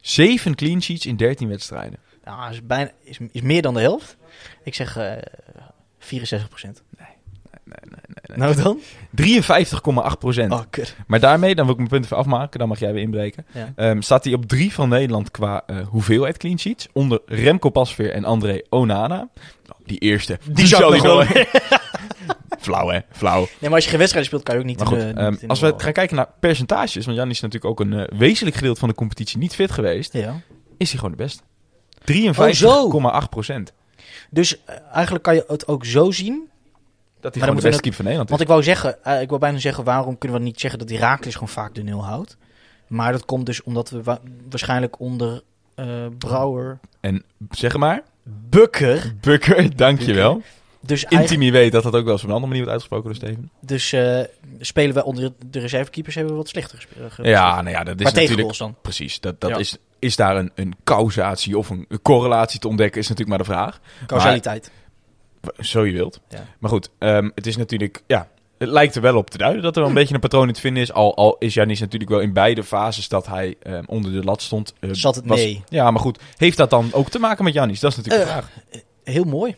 7 clean sheets in 13 wedstrijden. Nou, is, bijna, is, is meer dan de helft. Ik zeg eh 64% Nee, nee, nee. Nou dan? 53,8 procent. Oh, kut. Maar daarmee, dan wil ik mijn punt even afmaken. Dan mag jij weer inbreken. Ja. Ehm, staat hij op 3 van Nederland qua eh, hoeveelheid clean sheets. Onder Remco Pasveer en André Onana. Nou, die eerste. Die, zou ik hij wel... [laughs] Flauw hè, flauw. Nee, maar als je geen wedstrijd speelt, kan je ook niet... Maar goed, in de- ehm, niet als we gaan kijken naar percentages. Want Jan is natuurlijk ook een eh, wezenlijk gedeelte van de competitie niet fit geweest. Ja. Is hij gewoon de beste. Oh, zo. 53,8 procent. Dus eh, eigenlijk kan je het ook zo zien Dat hij Maar gewoon de beste keeper van Nederland is. Want ik wou zeggen, eh, ik wou bijna zeggen, waarom kunnen we niet zeggen dat Herakles gewoon vaak de nul houdt? Maar dat komt dus omdat we wa- waarschijnlijk onder eh, Brouwer, En zeg maar, Bukker, Bukker, [laughs] dankjewel. dus, eigenlijk, Intimi weet dat dat ook wel eens op een andere manier wordt uitgesproken door Steven. dus eh, spelen we onder de reservekeepers hebben we wat slechter gespeeld. Ja, nou ja, dat is maar natuurlijk... dan. Precies, dat, dat Ja. is, is daar een, een causatie of een, een correlatie te ontdekken, is natuurlijk maar de vraag. Causaliteit. Zo je wilt. Ja. Maar goed, ehm, het is natuurlijk, ja, het lijkt er wel op te duiden dat er wel een beetje een patroon in te vinden is. Al, al is Janis natuurlijk wel in beide fases dat hij ehm, onder de lat stond. eh, Zat het was- mee? Ja, maar goed, heeft dat dan ook te maken met Janis? Dat is natuurlijk de Eh, vraag. Heel mooi.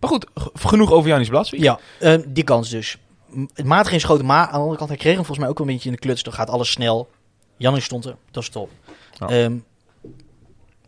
Maar goed, genoeg over Janis Blaswieg. Ja, eh, die kans dus. Het maat geen schoten, maar aan de andere kant, hij kreeg hem volgens mij ook wel een beetje in de kluts. Dan gaat alles snel. Jannis stond er, dat is top. Ja. Ehm,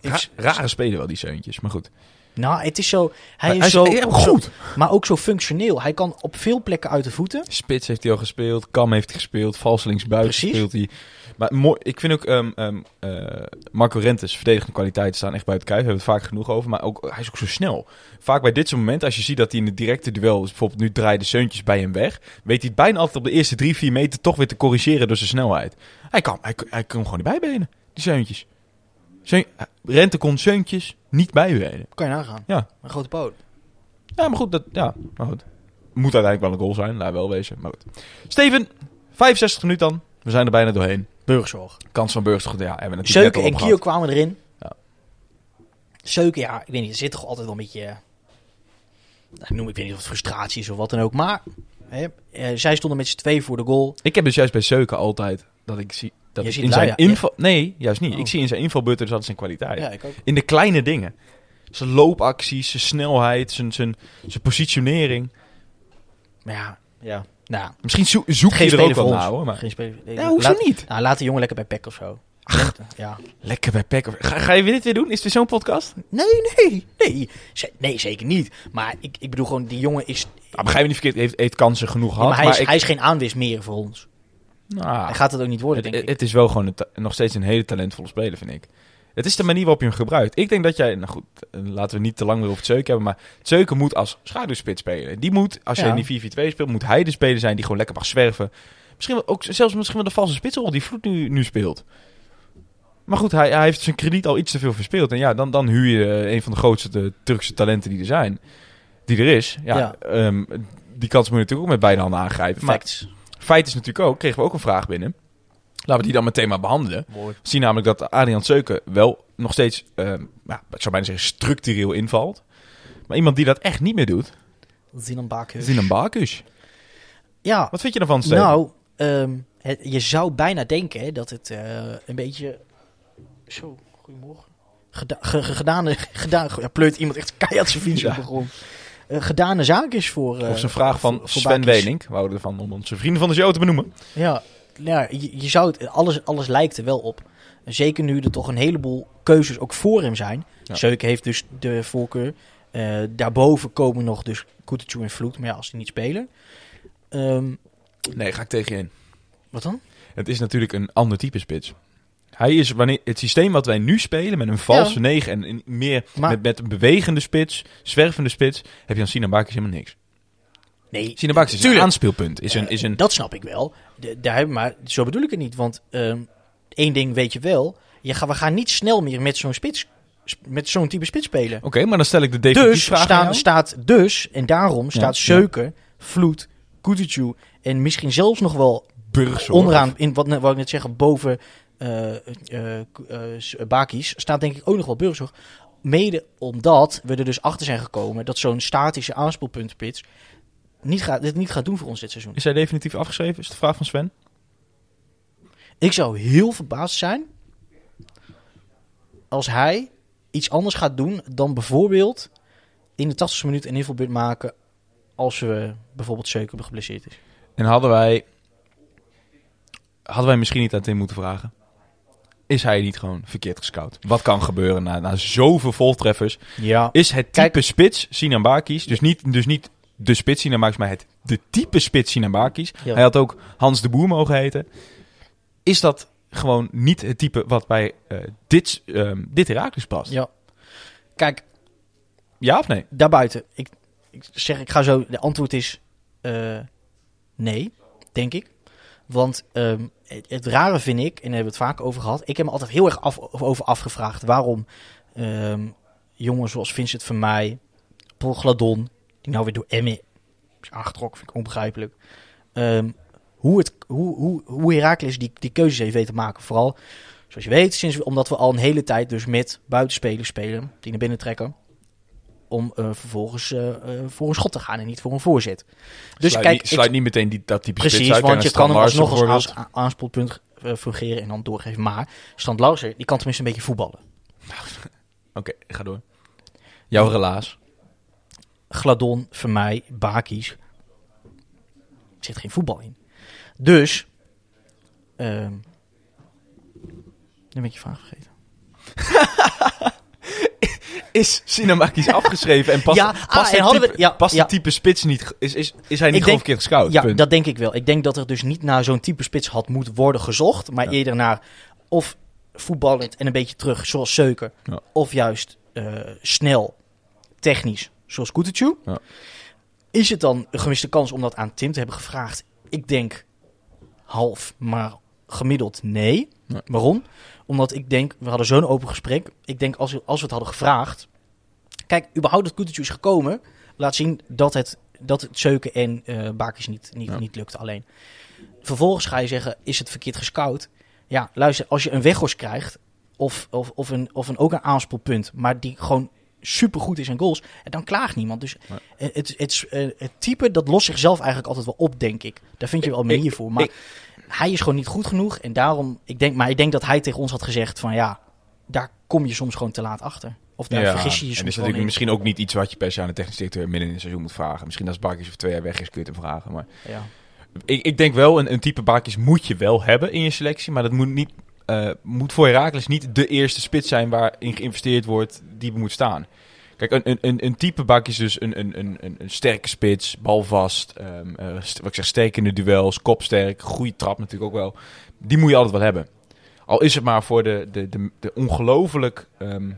Ra- rare spelen wel die zeuntjes, maar goed. Nou, het is zo. Hij, Hij is zo, goed. zo- maar ook zo functioneel. Hij kan op veel plekken uit de voeten. Spits heeft hij al gespeeld, Kam heeft hij gespeeld, vals linksbuiten speelt hij. Maar mooi, ik vind ook ehm, ehm, eh, Marco Rentes verdedigende kwaliteiten staan echt buiten kijf. We hebben het vaak genoeg over, maar ook, hij is ook zo snel. Vaak bij dit soort momenten, als je ziet dat hij in het directe duel, dus bijvoorbeeld nu draaien Seuntjes bij hem weg, weet hij het bijna altijd op de eerste drie, vier meter toch weer te corrigeren door zijn snelheid. Hij kan, hij, hij kan hem gewoon niet bijbenen, die Seuntjes. Zeun- Rente kon Seuntjes niet bijbenen. Kan je nagaan. Ja. Een grote poot. Ja, maar goed, dat, ja, maar goed. Moet uiteindelijk wel een goal zijn, laat wel wezen. Maar goed. Steven, 65 minuten dan. We zijn er bijna doorheen. Burgzorg. Kans van Burgers, ja, hebben we net en Kio kwamen erin. Ja. Seuken, ja, ik weet niet. Er zit toch altijd wel een beetje... eh, nou, ik noem, ik weet niet of het frustratie is of wat dan ook. Maar hè, eh, zij stonden met z'n twee voor de goal. Ik heb dus juist bij Seuken altijd dat ik zie dat Je ziet in Laia- zijn inval... Nee, juist niet. Oh. Ik zie in zijn invalbeurten dus altijd zijn kwaliteit. Ja, ik ook. In de kleine dingen. Zijn loopacties, zijn snelheid, zijn, zijn, zijn positionering. Maar ja, ja. Nou, Misschien zo- zoek geen je er ook wel naar hoor. Maar... Geen speler. nee, Ja, hoezo laat, niet? Nou, laat de jongen lekker bij Peck of zo. Ja. Lekker bij Peck. Ga, ga je weer dit weer doen? Is dit zo'n podcast? Nee, nee, nee. Nee, zeker niet. Maar ik, ik bedoel gewoon, die jongen is... Nou, begrijp me niet verkeerd. Heeft, heeft kansen genoeg Ja, gehad. maar hij, is, ik- hij is geen aanwis meer voor ons. Nou, Hij gaat het ook niet worden, Het, denk ik. het is wel gewoon een nog steeds een hele talentvolle speler, vind ik. Het is de manier waarop je hem gebruikt. Ik denk dat jij, nou goed, eh, laten we niet te lang meer over het Zeuken hebben, maar Zeuken moet als schaduwspits spelen. Die moet, als je in die 4-4-2 speelt, moet hij de speler zijn die gewoon lekker mag zwerven. Misschien wel, ook zelfs misschien wel de valse spitsrol die Vloed nu, nu speelt. Maar goed, hij, hij heeft zijn krediet al iets te veel verspeeld. En ja, dan, dan huur je eh, een van de grootste de Turkse talenten die er zijn. Die er is. Ja, Ja. ehm, die kans moet je natuurlijk ook met beide handen aangrijpen. Maar Facts. Feit is natuurlijk ook, kregen we ook een vraag binnen. Laten we die dan meteen maar behandelen. Mooi. We zien namelijk dat Adrian Seuken wel nog steeds, ehm, ja, ik zou bijna zeggen, structureel invalt. Maar iemand die dat echt niet meer doet, Zinan Bakus. een Bakus. Ja, Wat vind je daarvan, Steven? nou, ehm, het- je zou bijna denken dat het eh, een beetje... Zo, goedemorgen. Geda ge- ge- gedane, [laughs] gedaan, ja, pleurt iemand echt keihard zijn fiets Ja. op de grond. Eh, gedane zaak is voor... eh, of zijn vraag van voor- Sven. Wening. We houden ervan om onze vrienden van de show te benoemen. Ja, ja je, je zou het, alles, alles lijkt er wel op. Zeker nu er toch een heleboel keuzes ook voor hem zijn. Ja. Zeuk heeft dus de voorkeur. Eh, daarboven komen nog dus Kutucu en Vloed. Maar ja, als die niet spelen. Ehm, Nee, ga ik tegen je in. wat dan? Het is natuurlijk een ander type spits. Hij is wanneer het systeem wat wij nu spelen met een valse Ja. 9 en meer Maar- met, met een bewegende spits, zwervende spits, heb je aan Sina Bakis helemaal niks. Nee, Sina Bakis is een aanspeelpunt. Is een, Eh, is een, Dat snap ik wel. De, daar maar zo bedoel ik het niet. Want ehm, één ding weet je wel. Je ga, we gaan niet snel meer met zo'n spits, met zo'n type spits spelen. Oké, maar dan stel ik de definitieve Dus vraag staan, staat dus, en daarom staat ja. Seuken, Vloed, Kutucu en misschien zelfs nog wel Burgzorg. onderaan, in wat, wat ik net zeggen, boven eh eh, eh, s- Bakis, staat denk ik ook nog wel Burgzorg. Mede omdat we er dus achter zijn gekomen dat zo'n statische aanspoelpuntenpits niet gaat, dit niet gaat doen voor ons dit seizoen. Is hij definitief afgeschreven? Is de vraag van Sven? Ik zou heel verbaasd zijn als hij iets anders gaat doen dan bijvoorbeeld in de 80ste minuut een invalbeurt maken als we bijvoorbeeld Seuken geblesseerd is. En hadden wij... Hadden wij misschien niet aan Tim moeten vragen? Is hij niet gewoon verkeerd gescout? Wat kan gebeuren na, na zoveel voltreffers? Ja, Is het type Kijk- spits Sinan Bakis, dus niet, dus niet de spits Sinan Bakis, maar het de type spits Sinan Bakis. Ja. Hij had ook Hans de Boer mogen heten. Is dat gewoon niet het type wat bij eh, dit, ehm dit Herakles past? ja. Kijk, Ja of nee? daarbuiten. Ik, ik zeg, ik ga zo. De antwoord is eh, nee, denk ik. Want ehm, het, rare vind ik, en daar hebben we het vaak over gehad. Ik heb me altijd heel erg over afgevraagd waarom ehm, jongens zoals Vincent van mij, Paul Gladon, die nou weer door Emme is aangetrokken, vind ik onbegrijpelijk. Ehm, hoe, het, hoe, hoe, hoe Heracles die, die keuzes heeft weten te maken. Vooral, zoals je weet, sinds, omdat we al een hele tijd dus met buitenspelers spelen, die naar binnen trekken. Om eh, vervolgens eh, eh, voor een schot te gaan en niet voor een voorzet. Dus sluit kijk, niet, sluit niet meteen die, dat type Precies, uit. want je kan hem alsnog als aanspoelpunt fungeren en dan doorgeven. Maar Strand Lauser, die kan tenminste een beetje voetballen. [laughs] Oké, ga door. Jouw relaas. Gladon, Vermeij, Bakies. Er zit geen voetbal in. Dus, ehm nu ben ik je vraag vergeten. [laughs] Is Sinamaki's [laughs] afgeschreven en past, Ja, past, ah, en type, we- ja, past ja. het type spits niet... Is, is, is hij niet gewoon verkeerd gescout? ja, Punt. dat denk ik wel. Ik denk dat er dus niet naar zo'n type spits had moeten worden gezocht. Maar eerder naar of voetballend en een beetje terug, zoals Seuken. Ja. Of juist eh, snel, technisch, zoals Kutucu. Is het dan een gemiste kans om dat aan Tim te hebben gevraagd? Ik denk half, maar gemiddeld. Nee. Waarom? Omdat ik denk, we hadden zo'n open gesprek. Ik denk als we, als we het hadden gevraagd. Kijk, überhaupt dat Kutucu is gekomen. Laat zien dat het, dat het Zeuken en eh Bakers niet, niet, Ja. niet lukte alleen. Vervolgens ga je zeggen, is het verkeerd gescout? Ja, luister, als je een weghorst krijgt. Of, of, of, een, of een, ook een aanspoelpunt. Maar die gewoon supergoed is in goals. En dan klaagt niemand. Dus Nee. eh, het, het, eh, het type, dat lost zichzelf eigenlijk altijd wel op, denk ik. Daar vind je wel manier voor. Maar ik- hij is gewoon niet goed genoeg. En daarom, ik denk, maar ik denk dat hij tegen ons had gezegd van ja, daar kom je soms gewoon te laat achter. Of daar vergis je je en soms is gewoon natuurlijk in. misschien ook niet iets wat je per se aan de technisch directeur midden in het seizoen moet vragen. Misschien als Bakjes of twee jaar weg is, kun je het hem vragen. Maar Ja. ik, ik denk wel, een, een type Bakjes moet je wel hebben in je selectie. Maar dat moet, niet, eh, moet voor Herakles niet de eerste spits zijn waarin geïnvesteerd wordt die moet staan. Kijk, een, een, een, een type bak is dus een, een, een, een, sterke spits, balvast, ehm, eh, wat ik zeg, sterk in de duels, kopsterk, goede trap natuurlijk ook wel. Die moet je altijd wel hebben. Al is het maar voor de, de, de, de ongelooflijk ehm,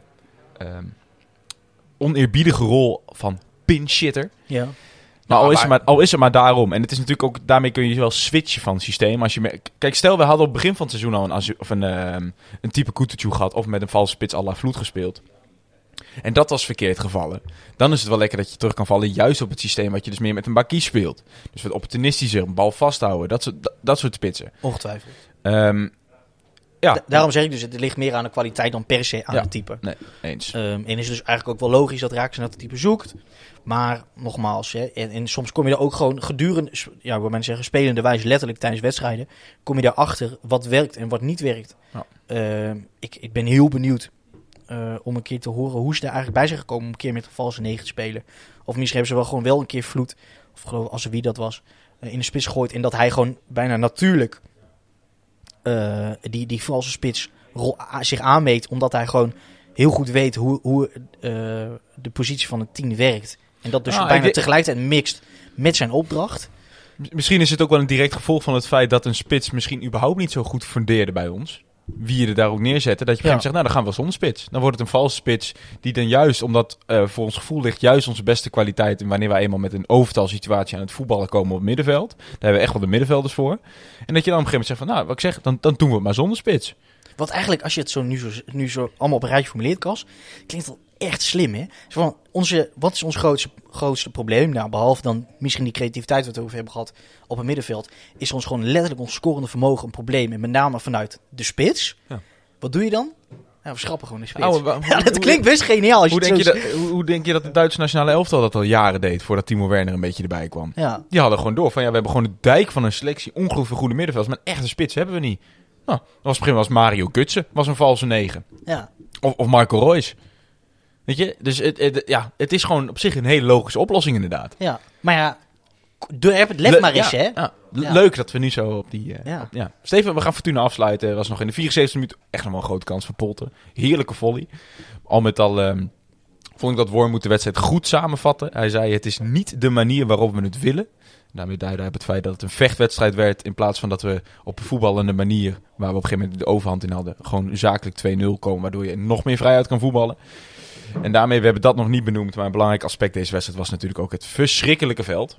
ehm, oneerbiedige rol van pinshitter. ja. Maar al, is het maar, al is het maar daarom. En het is natuurlijk ook, daarmee kun je wel switchen van systeem. Als je me- Kijk, stel we hadden op het begin van het seizoen al een, of een, ehm, een type Kutucu gehad. Of met een valse spits à la Vloed gespeeld. En dat was verkeerd gevallen. Dan is het wel lekker dat je terug kan vallen juist op het systeem wat je dus meer met een bakkie speelt. Dus wat opportunistischer, een bal vasthouden. Dat soort, dat, dat soort spitsen. Ongetwijfeld. Ehm, ja, Da- daarom zeg ik dus, het ligt meer aan de kwaliteit dan per se aan Ja. het type. nee, eens. Ehm, en is het dus eigenlijk ook wel logisch dat Raakse naar het type zoekt. Maar nogmaals, hè, en, en soms kom je er ook gewoon gedurende, ja, wat men zeggen, spelende wijze, letterlijk tijdens wedstrijden, kom je daarachter wat werkt en wat niet werkt. Ja. Ehm, ik, ik ben heel benieuwd eh, om een keer te horen hoe ze er eigenlijk bij zijn gekomen om een keer met een valse negen te spelen. Of misschien hebben ze wel gewoon wel een keer vloed, of geloof als wie dat was, eh, in de spits gegooid. En dat hij gewoon bijna natuurlijk eh, die, die valse spits zich aanmeet, omdat hij gewoon heel goed weet hoe, hoe de positie van het team werkt. En dat dus Nou, bijna tegelijkertijd mixt met zijn opdracht. Misschien is het ook wel een direct gevolg van het feit dat een spits misschien überhaupt niet zo goed fundeerde bij ons. Wie je er daar ook neerzetten. Dat je op een gegeven moment zegt, nou dan gaan we wel zonder spits. Dan wordt het een valse spits die dan juist, omdat eh, voor ons gevoel ligt juist onze beste kwaliteit. En wanneer wij eenmaal met een overtal situatie aan het voetballen komen op het middenveld. Daar hebben we echt wel de middenvelders voor. En dat je dan op een gegeven moment zegt van, nou wat ik zeg, dan, dan doen we het maar zonder spits. Wat eigenlijk, als je het zo nu, zo nu zo allemaal op een rijtje formuleert, Kas, klinkt wel echt slim, hè? Zo van, onze, wat is ons grootste, grootste probleem? Nou, behalve dan misschien die creativiteit wat we het over hebben gehad op het middenveld, is ons gewoon letterlijk ons scorende vermogen een probleem. En met name vanuit de spits. Ja. Wat doe je dan? Ja, we schrappen gewoon de spits. Ouwe, wa- [laughs] ja, hoe- dat hoe- klinkt best geniaal als Hoe het denk, je dat, hoe, denk je dat de Duitse nationale elftal dat al jaren deed, voordat Timo Werner een beetje erbij kwam? Ja, Die hadden gewoon door van ja, we hebben gewoon een dijk van een selectie ongelooflijk goede middenvelders. Maar echte spits hebben we niet. Nou, dat was het begin was Mario Gutsen, was een valse negen. ja. Of, of Marco Reus. Weet je, dus het, het- ja, het is gewoon op zich een hele logische oplossing inderdaad. ja. Maar ja, het let Le- maar eens, ja, hè? ja. Le- Ja. Leuk dat we nu zo op die... eh, Ja. op- ja. Steven, we gaan Fortuna afsluiten. Er was nog in de 74 minuut echt nog wel een grote kans voor Polten. Heerlijke volley. Al met al ehm, vond ik dat Wormoed de wedstrijd goed samenvatten. Hij zei, het is niet de manier waarop we het willen. Daarmee duidde hij op het feit dat het een vechtwedstrijd werd... in plaats van dat we op een voetballende manier... waar we op een gegeven moment de overhand in hadden... gewoon zakelijk 2-0 komen... waardoor je nog meer vrijheid kan voetballen. En daarmee, we hebben dat nog niet benoemd, maar een belangrijk aspect deze wedstrijd was natuurlijk ook het verschrikkelijke veld.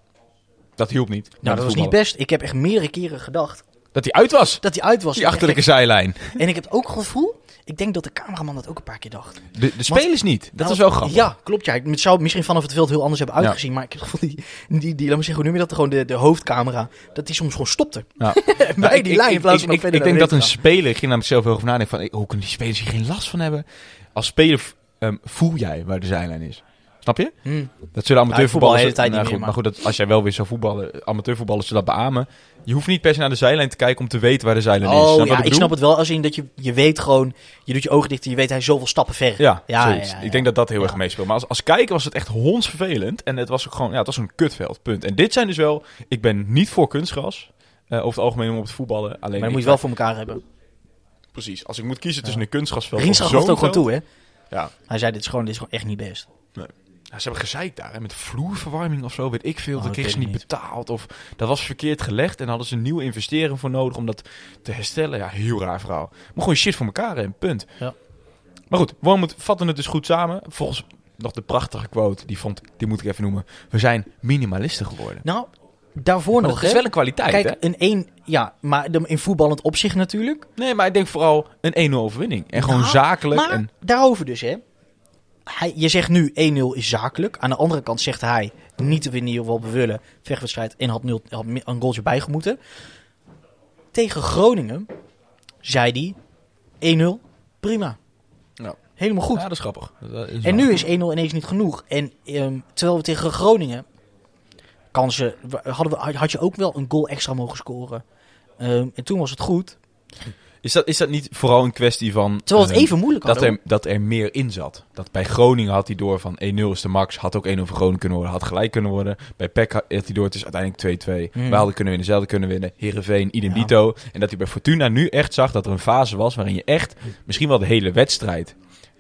Dat hielp niet. Nou, dat was niet best. Ik heb echt meerdere keren gedacht Dat hij uit was, dat hij uit was. die achterlijke zijlijn. En ik heb ook het gevoel, ik denk dat de cameraman dat ook een paar keer dacht. De, de spelers niet. Dat Nou, was wel grappig. Ja, klopt. Ja. Het zou misschien vanaf het veld heel anders hebben Ja. uitgezien. Maar ik heb het gevoel, die, die, die, laat me zeggen, hoe noem je dat? Gewoon de, de hoofdcamera. Dat die soms gewoon stopte. Ja. [laughs] Bij Nou, die ik- lijn. Ik, ik, ik, ik denk dat een speler, ik ging namelijk zelf heel over nadenken van, eh, hoe kunnen die spelers hier geen last van hebben? Als speler ehm, voel jij waar de zijlijn is. Snap je? Hmm. Dat zullen Ja, ik voetbal amateurvoetballers... de hele tijd nou niet goed, meer, maar goed, dat, als jij wel weer zou voetballen, amateurvoetballers zullen dat beamen. Je hoeft niet per se naar de zijlijn te kijken om te weten waar de zijlijn is. Oh Snap je wat ja, ik bedoel? snap het wel. Als in dat je, je weet gewoon, je doet je ogen dicht en je weet hij zoveel stappen ver. Ja, Ja, ja, ja, Ik denk dat dat heel ja. erg meespeelt. Maar als, als kijker was het echt hondsvervelend. En het was ook gewoon, ja, het was een kutveld, punt. En dit zijn dus wel, ik ben niet voor kunstgras. eh, over het algemeen om op het voetballen. Alleen Maar je ik moet je wel voor elkaar hebben. Precies. Als ik moet kiezen tussen een kunstgrasveld gaf zo'n het ook gewoon toe, hè? Ja. Hij zei, dit is gewoon, dit is gewoon echt niet best. Ja, ze hebben gezeikt daar, hè, met vloerverwarming of zo, weet ik veel. Oh, dat ik kregen ze niet betaald. Of dat was verkeerd gelegd en hadden ze een nieuwe investering voor nodig om dat te herstellen. Ja, heel raar verhaal. Maar gewoon shit voor elkaar en punt. Ja. Maar goed, Wormoed vatten het dus goed samen. Volgens nog de prachtige quote, die, vond, die moet ik even noemen. We zijn minimalisten geworden. Nou, daarvoor Maar nog, dat is wel een kwaliteit, Kijk, hè? een één, ja, maar in voetballend opzicht natuurlijk. Nee, maar ik denk vooral een 1-0 overwinning. En gewoon Nou, zakelijk. Maar en, daarover dus, hè. Hij, je zegt nu 1-0 is zakelijk. Aan de andere kant zegt hij niet te winnen, in ieder geval bewillen. Vechtwedstrijd en had, nul, had mi- een goaltje bijgemoeten. Tegen Groningen zei hij 1-0, prima. Ja. Helemaal goed. Ja, dat is grappig. Dat is En nu is 1-0 ineens niet genoeg. En ehm, terwijl we tegen Groningen kansen hadden we, had je ook wel een goal extra mogen scoren. Ehm, en toen was het goed. Is dat, is dat niet vooral een kwestie van... Terwijl het eh, even moeilijk dat was. er, dat er meer in zat. Dat bij Groningen had hij door van 1-0 is de max. Had ook 1-0 voor Groningen kunnen worden. Had gelijk kunnen worden. Bij PEC had hij door. Het is uiteindelijk 2-2. Hmm. We hadden kunnen winnen. Zelden kunnen winnen. Heerenveen, idem Ja. dito. En dat hij bij Fortuna nu echt zag dat er een fase was... waarin je echt misschien wel de hele wedstrijd...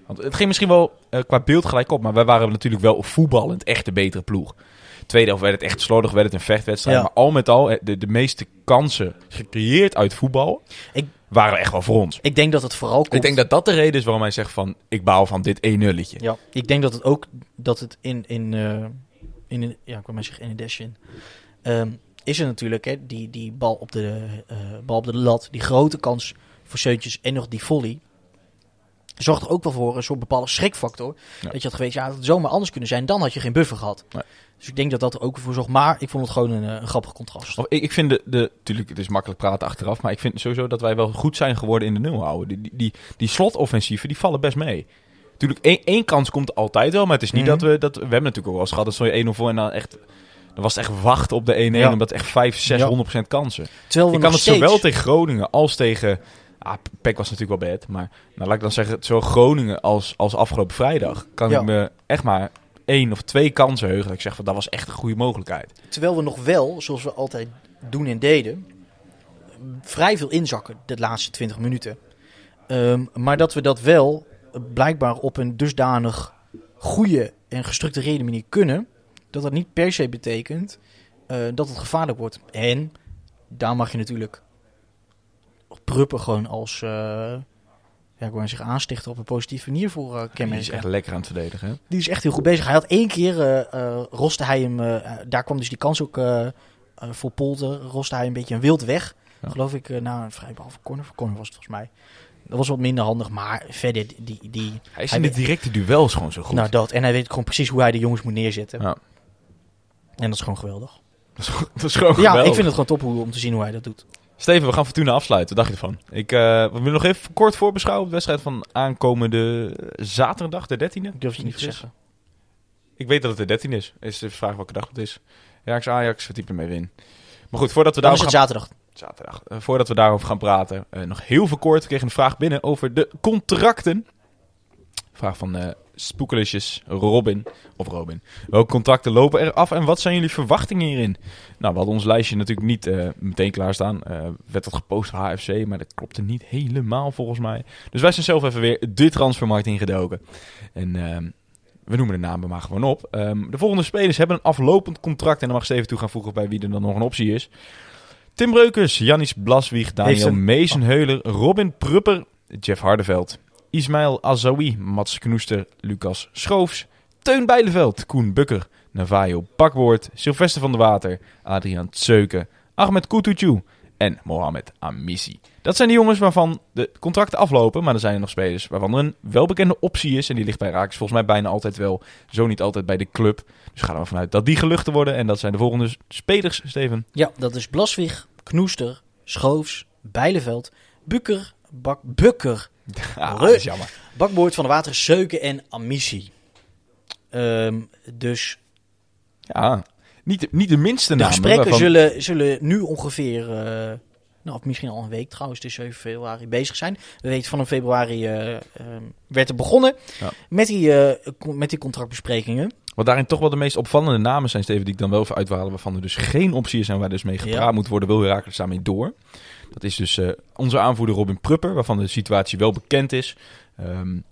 Want het ging misschien wel eh, qua beeld gelijk op. Maar wij waren natuurlijk wel voetballend echt de betere ploeg. Tweede helft werd het echt slordig. Werd het een vechtwedstrijd. Ja. Maar al met al, eh, de, de meeste kansen gecreëerd uit voetbal... Ik- waren echt wel voor ons. Ik denk dat het vooral komt... Ik denk dat dat de reden is waarom hij zegt van... ik baal van dit 1-nulletje. Ja, ik denk dat het ook dat het in in eh, in ja, ik wou maar zeggen in een dash in. ehm, is er natuurlijk hè, die die bal op de eh, bal op de lat, die grote kans voor Seuntjes en nog die volley. Zorgt er ook wel voor een soort bepaalde schrikfactor. Ja. Dat je had geweten, ja, het had zomaar anders kunnen zijn. Dan had je geen buffer gehad. Nee. Dus ik denk dat dat er ook voor zorgt. Maar ik vond het gewoon een, eh, een grappig contrast. Of ik, ik vind de, de... Tuurlijk, het is makkelijk praten achteraf... maar ik vind sowieso dat wij wel goed zijn geworden in de nul houden. Die, die, die, die slotoffensieven, die vallen best mee. Natuurlijk, één, één kans komt altijd wel... maar het is niet Mhm. dat we... Dat, we hebben natuurlijk ook wel eens gehad... dat je 1-0 voor en dan echt... Dan was het echt wachten op de 1-1... Ja. omdat echt 5, 6, Ja. 100% kansen. Terwijl we Je kan het zowel tegen Groningen als tegen... Ah, Peck was natuurlijk wel bad, maar nou, laat ik dan zeggen, zowel Groningen als, als afgelopen vrijdag kan Ja. ik me echt maar één of twee kansen heugen. Dat ik zeg van dat was echt een goede mogelijkheid. Terwijl we nog wel, zoals we altijd doen en deden, vrij veel inzakken de laatste 20 minuten. Ehm, maar dat we dat wel blijkbaar op een dusdanig goede en gestructureerde manier kunnen, dat dat niet per se betekent eh, dat het gevaarlijk wordt. En daar mag je natuurlijk Pruppen gewoon als, eh, ja, ik wou zeggen, aanstichter op een positieve manier voor uh, Die is echt lekker aan het verdedigen. Hè? Die is echt heel goed bezig. Hij had één keer, eh, roste hij hem, eh, daar kwam dus die kans ook eh, voor Polter, roste hij een beetje een wild weg. Ja. Geloof ik, na een vrijbal voor corner. Voor corner was het volgens mij. Dat was wat minder handig, maar verder die... die Hij is Hij in de directe duels gewoon zo goed. nou dat, en hij weet gewoon precies hoe hij de jongens moet neerzetten. Ja. En dat is gewoon geweldig. dat, is, gewoon- dat is gewoon Ja, geweldig. ik vind het gewoon top hoe, om te zien hoe hij dat doet. Steven, we gaan Fortuna afsluiten. Wat dacht je ervan? Ik, eh, we willen nog even kort voorbeschouwen op de wedstrijd van aankomende zaterdag, de 13e. Ik durf het niet te zeggen. Ik weet dat het de 13 is. Is de vraag welke dag het is. Ajax, Ajax, verdiep ermee win. Maar goed, voordat we het gaan... zaterdag. Zaterdag. Eh, voordat we daarover gaan praten, eh, nog heel veel kort. We kregen een vraag binnen over de contracten. Vraag van Spoekelusjes, Robin. Of Robin. Welke contracten lopen er af en wat zijn jullie verwachtingen hierin? Nou, we hadden ons lijstje natuurlijk niet eh, meteen klaarstaan. Eh werd dat gepost door HFC, maar dat klopte niet helemaal volgens mij. Dus wij zijn zelf even weer de transfermarkt ingedoken. En ehm, we noemen de namen maar gewoon op. Ehm, de volgende spelers hebben een aflopend contract. En dan mag Steven toe gaan voegen bij wie er dan nog een optie is. Tim Breukers, Jannis Blaswieg, Daniel. Meesenheuler, Robin Prupper, Jeff Hardeveld, Ismail Azawi, Mats Knoester, Lucas Schoofs, Teun Bijleveld, Koen Bukker, Navajo Bakwoord, Sylvester van der Water, Adriaan Tseuken, Ahmed Kutucu en Mohamed Amissi. Dat zijn de jongens waarvan de contracten aflopen, maar er zijn er nog spelers waarvan er een welbekende optie is. En die ligt bij Raakles volgens mij bijna altijd wel, zo niet altijd bij de club. Dus gaan we ervan uit dat die geluchten worden. En dat zijn de volgende spelers, Steven. Ja, dat is Blaswig, Knoester, Schoofs, Bijleveld, Bukker, Bak, Bukker, Ah, dat is jammer. Bakboord van de Water, Seuken en Amissi. Ehm, dus Ja, niet, de- niet de minste de namen. gesprekken waarvan- zullen, zullen nu ongeveer, eh, nou, of misschien al een week trouwens, is 7 februari, bezig zijn. We weten van februari eh, ehm, werd er begonnen Ja. met, die, eh, met die contractbesprekingen. Wat daarin toch wel de meest opvallende namen zijn, Steven, die ik dan wel even uitwalen, waarvan er dus geen optie is en waar dus mee gepraat Ja. moet worden, wil Herakles daarmee door. Dat is dus eh, onze aanvoerder Robin Prupper, waarvan de situatie wel bekend is. We hebben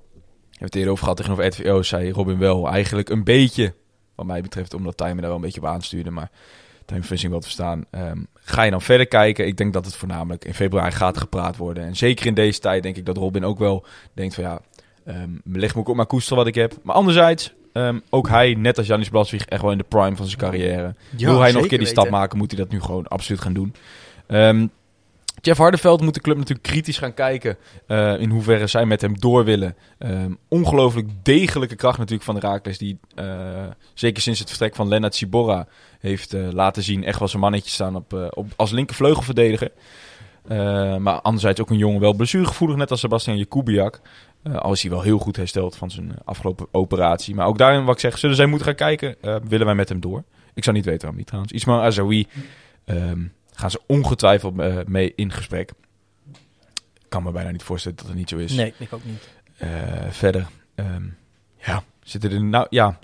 het eerder over gehad tegenover RTVO, zei Robin wel eigenlijk een beetje, wat mij betreft, omdat Tijmen daar wel een beetje op aanstuurde, maar Tijmen Vissing wel te verstaan. Ehm, ga je dan verder kijken? Ik denk dat het voornamelijk in februari gaat gepraat worden. En zeker in deze tijd denk ik dat Robin ook wel denkt van ja, Ehm leg me ook op maar koester wat ik heb. Maar anderzijds, ook hij, net als Janis Blaswig, echt wel in de prime van zijn carrière. Wil hij nog een keer die stap maken, moet hij dat nu gewoon absoluut gaan doen. Jeff Hardeveld moet de club natuurlijk kritisch gaan kijken eh, in hoeverre zij met hem door willen. Ehm, ongelooflijk degelijke kracht natuurlijk van de Raakles, die eh, zeker sinds het vertrek van Lennart Sibora heeft eh, laten zien echt wel zijn mannetje staan op, op, als linkervleugelverdediger. Maar anderzijds ook een jongen wel blessuregevoelig, net als Sebastian Jakubiak. Al is hij wel heel goed hersteld van zijn afgelopen operatie. Maar ook daarin wat ik zeg, zullen zij moeten gaan kijken, willen wij met hem door? Ik zou niet weten waarom niet trouwens. Ismail Azawi ehm, gaan ze ongetwijfeld eh, mee in gesprek. Ik kan me bijna niet voorstellen dat het niet zo is. Nee, ik ook niet. Eh, verder, ehm, ja, zitten er nou, ja,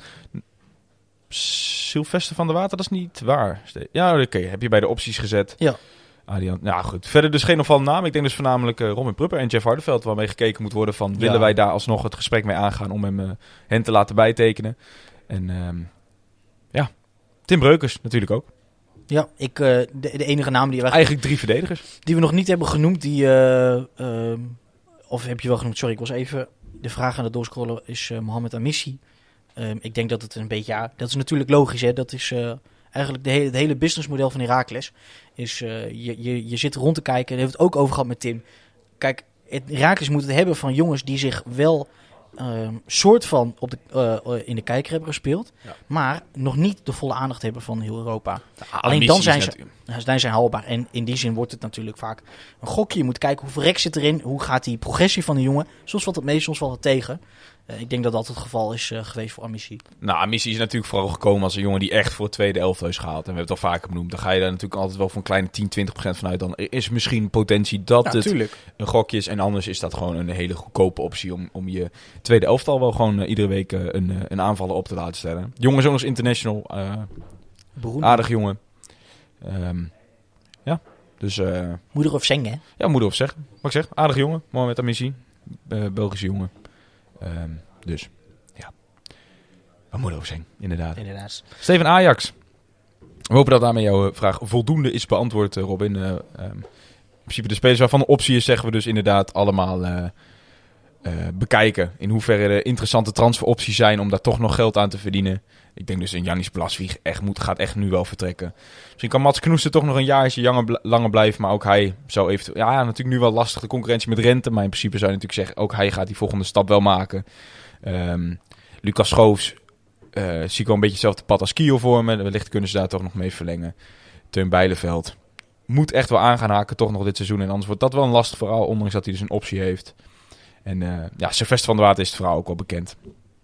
Sylvester van der Water, dat is niet waar. Ja, oké, heb je bij de opties gezet. Ja. Nou goed. Verder dus geen opvallende naam. Ik denk dus voornamelijk eh, Robin Prupper en Jeff Hardeveld waarmee gekeken moet worden van, willen Ja. wij daar alsnog het gesprek mee aangaan om hem, hen te laten bijtekenen. En ehm, ja, Tim Breukers natuurlijk ook. Ja, ik, eh, de, de enige naam die we, Eigenlijk drie verdedigers. die we nog niet hebben genoemd, die, eh, ehm, of heb je wel genoemd, sorry, ik was even de vraag aan het doorscrollen, is eh, Mohamed Amissi. Ehm, ik denk dat het een beetje, ja, dat is natuurlijk logisch, hè. Dat is eh, eigenlijk de hele, het hele businessmodel van Heracles. Is, eh, je, je, je zit rond te kijken, daar hebben we het ook over gehad met Tim. Kijk, het, Heracles moet het hebben van jongens die zich wel ehm, soort van op de, eh, in de kijker hebben gespeeld, Ja. maar nog niet de volle aandacht hebben van heel Europa. Alleen Alleen dan zijn ze- zij zijn haalbaar. En in die zin wordt het natuurlijk vaak een gokje. Je moet kijken hoeveel rek zit erin. Hoe gaat die progressie van de jongen. Soms valt het mee, soms valt het tegen. Eh, ik denk dat dat het geval is eh, geweest voor Amici. Nou, Missie is natuurlijk vooral gekomen als een jongen die echt voor het tweede elftal is gehaald. En we hebben het al vaker benoemd. Dan ga je daar natuurlijk altijd wel voor een kleine 10, 20 procent vanuit. Dan is misschien potentie dat het een gokje is. En anders is dat gewoon een hele goedkope optie om, om je tweede elftal wel gewoon eh, iedere week een, een aanvaller op te laten stellen. Jongen is ook nog eens international. eh, aardig jongen. Ehm, ja, dus eh, Moeder of zeng, hè? ja, moet erop zeggen. Wat ik zeg, aardig jongen. Mooi met. Eh Belgische jongen. Ehm, dus, ja. Wat moet erop zeggen, inderdaad. Inderdaad. Steven Ajax. We hopen dat daarmee jouw eh, vraag voldoende is beantwoord, eh, Robin. Eh, ehm, in principe de spelers waarvan de optie is, zeggen we dus inderdaad allemaal bekijken. In hoeverre er interessante transferopties zijn om daar toch nog geld aan te verdienen. Ik denk dus een Janis Blaswieg echt moet, gaat echt nu wel vertrekken. Misschien kan Mats Knoester toch nog een jaartje langer, bl- langer blijven. Maar ook hij zou eventueel... Ja, natuurlijk nu wel lastig de concurrentie met rente. Maar in principe zou je natuurlijk zeggen, ook hij gaat die volgende stap wel maken. Ehm, Lucas Schoofs eh, zie ik wel een beetje hetzelfde pad als Kiel voor me. Wellicht kunnen ze daar toch nog mee verlengen. Teun Bijleveld moet echt wel aan gaan haken toch nog dit seizoen. En anders wordt dat wel een lastig verhaal, ondanks dat hij dus een optie heeft. En eh ja, Sylvester van der Water is het verhaal ook wel bekend,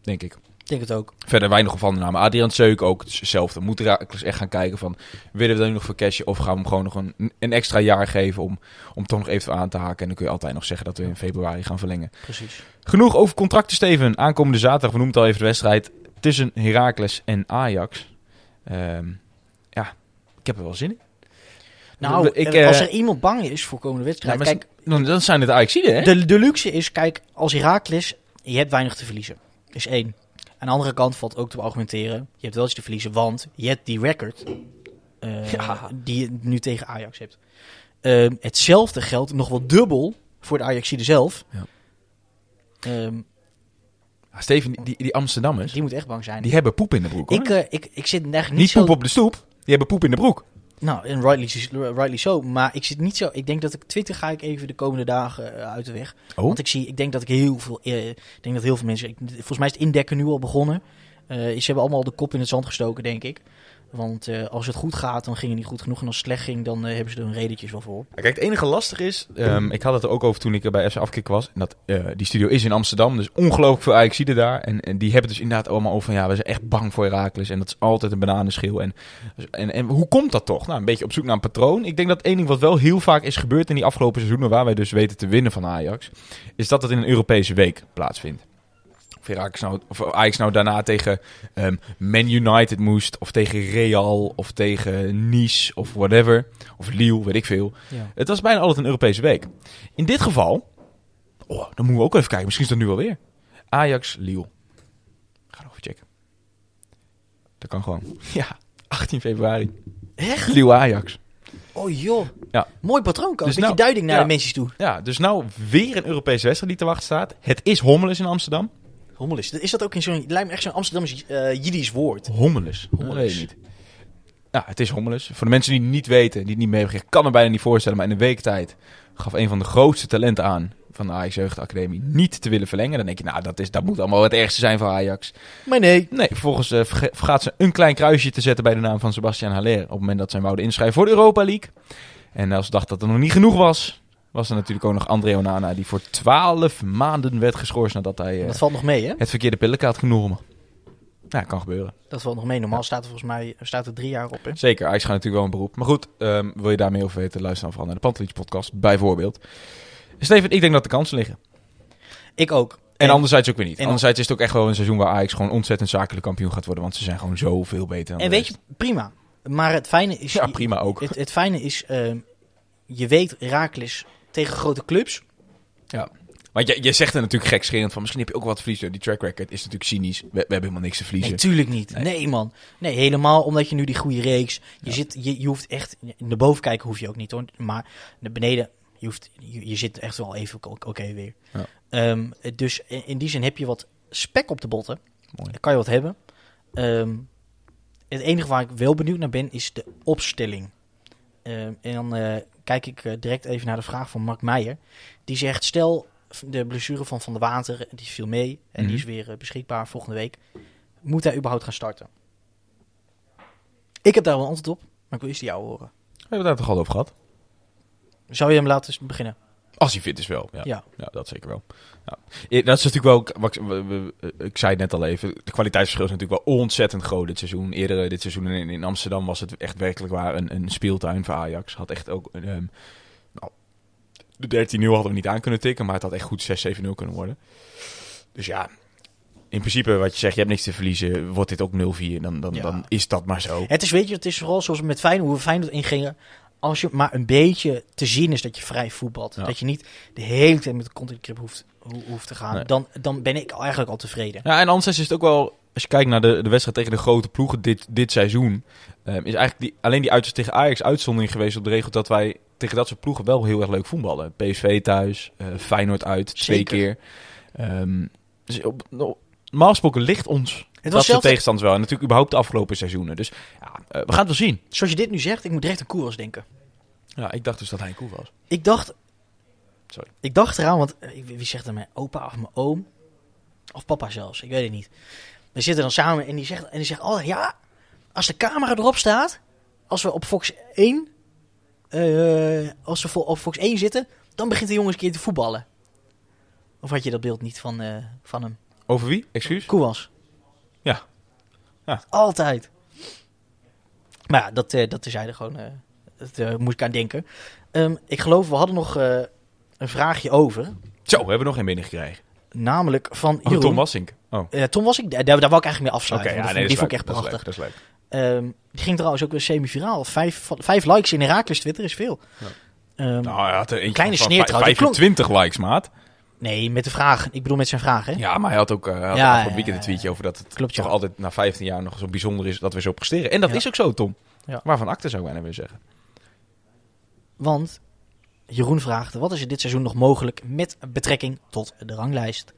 denk ik. Ik denk het ook. Verder weinig opvallende namen. Adriaan Seuk ook hetzelfde. Moet Herakles echt gaan kijken van... willen we dan nu nog voor cashen of gaan we hem gewoon nog een, een extra jaar geven... Om, om toch nog even aan te haken. En dan kun je altijd nog zeggen dat we in februari gaan verlengen. Precies. Genoeg over contracten, Steven. Aankomende zaterdag, we noemen het al even de wedstrijd... tussen Heracles en Ajax. Ehm, ja, ik heb er wel zin in. Nou, Ik, eh, als eh, er iemand bang is voor komende wedstrijd... Ja, maar kijk, Dan, dan zijn het Ajaxiden, hè? de, de luxe is, kijk, als Heracles... Je hebt weinig te verliezen. Is één. Aan de andere kant valt ook te argumenteren... Je hebt wel iets te verliezen, want je hebt die record... eh, Ja. die je nu tegen Ajax hebt. Ehm, hetzelfde geldt nog wel dubbel voor de Ajaxide zelf. Ja. Ehm, Ah, Steven, die, die, die Amsterdammers, die moet echt bang zijn. die hebben poep in de broek hoor. ik, eh, ik, ik zit eigenlijk niet, niet zo... poep op de stoep, die hebben poep in de broek. Nou, en rightly, rightly so. Maar ik zit niet zo... Ik denk dat ik... Twitter ga ik even de komende dagen eh, uit de weg. Oh, Want ik zie... Ik denk dat ik heel veel... eh, ik denk dat heel veel mensen... ik- volgens mij is het indekken nu al begonnen. Eh, ze hebben allemaal de kop in het zand gestoken, denk ik. Want eh, als het goed gaat, dan ging het niet goed genoeg. En als het slecht ging, dan eh, hebben ze er hun redetjes wel voor. Kijk, het enige lastig is, ehm, ik had het er ook over toen ik bij FC Afkik was. En dat, eh, die studio is in Amsterdam, dus ongelooflijk veel Ajaxiden daar. En, en die hebben dus inderdaad allemaal over van, ja, we zijn echt bang voor Heracles. En dat is altijd een bananenschil. En, en, en hoe komt dat toch? Nou, een beetje op zoek naar een patroon. Ik denk dat één ding wat wel heel vaak is gebeurd in die afgelopen seizoenen, waar wij dus weten te winnen van Ajax, is dat het in een Europese week plaatsvindt. Of, Heracles nou, of Ajax nou daarna tegen ehm, Man United moest, of tegen Real, of tegen Nice, of whatever. Of Lille, weet ik veel. Ja. Het was bijna altijd een Europese week. In dit geval, oh, dan moeten we ook even kijken. Misschien is dat nu alweer. Ajax, Lille. Ga nog even checken. Dat kan gewoon. [laughs] Ja, 18 februari. Echt? Lille Ajax. Oh joh. Ja. Mooi patroon. Dus Een beetje nou- duiding naar ja. de mensen toe. Ja, dus nou weer een Europese wedstrijd die te wachten staat. Het is Hommeles in Amsterdam. Hommelis. Is dat ook in zo'n... Lijkt me echt zo'n Amsterdamse eh Jiddisch woord. Hommeles. weet ik niet. Ja, het is Hommeles. Voor de mensen die het niet weten, die het niet mee hebben gekregen, kan me bijna niet voorstellen. Maar in een week tijd gaf een van de grootste talenten aan van de Ajax Jeugdacademie niet te willen verlengen. Dan denk je, nou, dat, is, dat moet allemaal het ergste zijn voor Ajax. Maar nee. Nee, vervolgens verge- vergaat ze een klein kruisje te zetten bij de naam van Sebastian Haller. Op het moment dat hem wouden inschrijven voor de Europa League. En als ze dacht dat het nog niet genoeg was, was er natuurlijk ook nog André Onana. Die voor 12 maanden werd geschorst nadat hij eh, Dat valt nog mee, hè? het verkeerde pilletje had genomen. Ja, kan gebeuren. Dat valt nog mee. Normaal staat er volgens mij staat er drie jaar op, hè? Zeker, Ajax gaat natuurlijk wel een beroep. Maar goed, ehm, wil je daar meer over weten, luister dan vooral naar de Pantelich podcast, bijvoorbeeld. Steven, ik denk dat de kansen liggen. Ik ook. En, anderzijds ook weer niet. en- anderzijds is het ook echt wel een seizoen waar Ajax gewoon ontzettend zakelijk kampioen gaat worden. Want ze zijn gewoon zoveel beter dan En weet je, prima. Maar het fijne is... Ja, prima ook. Het, het fijne is... ehm, je weet, Herakles tegen grote clubs... Ja. Want je, je zegt er natuurlijk gekscherend van, misschien heb je ook wat verliezen. Die track record is natuurlijk cynisch. We, we hebben helemaal niks te verliezen. tuurlijk niet. Nee. Nee. man. Nee, helemaal omdat je nu die goede reeks... Je, Ja. zit, je, je hoeft echt... Naar boven kijken hoef je ook niet, hoor. Maar naar beneden... Je, hoeft, je, je zit echt wel even oké weer. Ja. Ehm, dus in, in die zin heb je wat spek op de botten. Mooi. Dan kan je wat hebben. Ehm, het enige waar ik wel benieuwd naar ben, is de opstelling. Ehm, en dan eh, kijk ik eh, direct even naar de vraag van Mark Meijer. Die zegt, stel de blessure van Van der Water, die viel mee. En Mhm. die is weer eh, beschikbaar volgende week. Moet hij überhaupt gaan starten? Ik heb daar wel een antwoord op, maar ik wil eerst die jou horen. We hebben het daar toch al over gehad. Zou je hem laten beginnen? Als hij fit is wel, ja. Ja. Ja, dat zeker wel. Ja. Eh, Dat is natuurlijk wel, wat ik, we- we- we- ik zei het net al even, de kwaliteitsverschil is natuurlijk wel ontzettend groot dit seizoen. Eerder eh, dit seizoen in, in Amsterdam was het echt werkelijk waar een, een speeltuin voor Ajax. Had echt ook, ehm, nou, de 13-0 hadden we niet aan kunnen tikken, maar het had echt goed 6-7-0 kunnen worden. Dus ja, in principe wat je zegt, je hebt niks te verliezen, wordt dit ook 0-4, dan, dan, Ja. dan is dat maar zo. Het is, weet je, het is vooral zoals met Feyenoord, hoe we Feyenoord ingingen. Als je maar een beetje te zien is dat je vrij voetbalt. Ja. Dat je niet de hele tijd met de contentgrip hoeft, ho- hoeft te gaan. Nee. Dan, dan ben ik eigenlijk al tevreden. Ja, en anderzijds is het ook wel, als je kijkt naar de, de wedstrijd tegen de grote ploegen dit, dit seizoen, ehm, is eigenlijk die, alleen die uitjes tegen Ajax uitzondering geweest op de regel dat wij tegen dat soort ploegen wel heel erg leuk voetballen. PSV thuis, eh, Feyenoord uit, twee Zeker. keer. Ehm, dus op, no- normaal gesproken ligt ons Het dat was zelfs, tegenstanders wel. En natuurlijk überhaupt de afgelopen seizoenen. Dus ja, eh, we gaan het wel zien. zoals je dit nu zegt, ik moet direct aan Koeras denken. Ja, ik dacht dus dat hij een koe was. Ik dacht, Sorry. ik dacht eraan, want eh, wie zegt er mijn opa of mijn oom? Of papa zelfs, ik weet het niet. We zitten dan samen en die zegt, en die zegt oh ja, als de camera erop staat, als we op Fox 1, eh, als we op Fox 1 zitten, dan begint de jongens een keer te voetballen. Of had je dat beeld niet van, van hem? Over wie? Excuus? Koewas. Ja. Ja. Altijd. Maar ja, dat, eh dat terzijde gewoon, eh dat eh, moest ik aan denken. Ehm, ik geloof, we hadden nog een vraagje over. Zo, we hebben nog geen binnengekregen. Namelijk van Oh, Jeroen. Tom Wassink. Oh. Eh, Tom was ik, daar, daar wou ik eigenlijk mee afsluiten. ja, want nee, die vond, is ik echt dat is prachtig. leuk, Dat is leuk. Ehm, die ging trouwens ook weer semi-viraal. Vijf, vijf likes in Herakles Twitter is veel. Ja. Ehm, Nou, hij had er eentje Kleine sneer trouwens. Die klonk- 25 likes, maat. Nee, met de vraag. Ik bedoel met zijn vraag, hè? Ja, maar hij had ook uh, had Ja, weekend een tweetje over dat het Klopt, toch ja. altijd na 15 jaar nog zo bijzonder is dat we zo presteren. En dat is ook zo, Tom. Ja. Waarvan acte zou ik bijna willen zeggen. Want Jeroen vraagt, wat is er dit seizoen nog mogelijk met betrekking tot de ranglijst?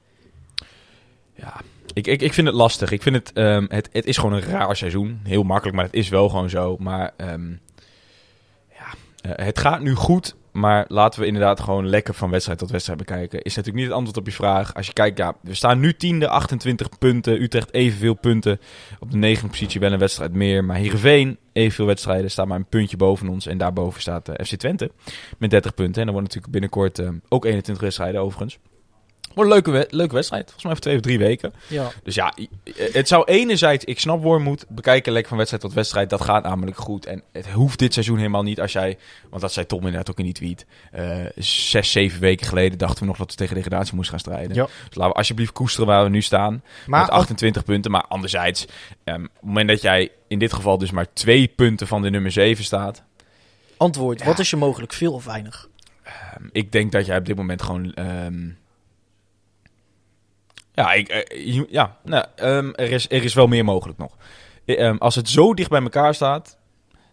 Ja, ik, ik, ik vind het lastig. Ik vind het, ehm, het, het is gewoon een raar seizoen. Heel makkelijk, maar het is wel gewoon zo. Maar ehm, ja, eh, het gaat nu goed. Maar laten we inderdaad gewoon lekker van wedstrijd tot wedstrijd bekijken. Is natuurlijk niet het antwoord op je vraag. Als je kijkt, ja, we staan nu tiende, 28 punten. Utrecht evenveel punten. Op de negende positie wel een wedstrijd meer. Maar Heerenveen, evenveel wedstrijden, staat maar een puntje boven ons. En daarboven staat eh, FC Twente met 30 punten. En dan wordt natuurlijk binnenkort eh, ook 21 wedstrijden overigens. Een leuke, we- leuke wedstrijd. Volgens mij over twee of drie weken. Ja. Dus ja, i- het zou enerzijds, ik snap Wormoed, bekijken lekker van wedstrijd tot wedstrijd. Dat gaat namelijk goed. En het hoeft dit seizoen helemaal niet als jij, want dat zei Tom inderdaad ook in die tweet. eh, zes, zeven weken geleden dachten we nog dat we tegen degradatie moesten gaan strijden. Ja. Dus laten we alsjeblieft koesteren waar we nu staan. Maar met 28 punten. Maar anderzijds, ehm, op het moment dat jij in dit geval dus maar twee punten van de nummer 7 staat. antwoord, Ja. wat is je mogelijk? Veel of weinig? ehm, ik denk dat jij op dit moment gewoon... ehm, ja, ik, eh, ja nou, ehm, er, is, er is wel meer mogelijk nog. Eh, ehm, als het zo dicht bij elkaar staat,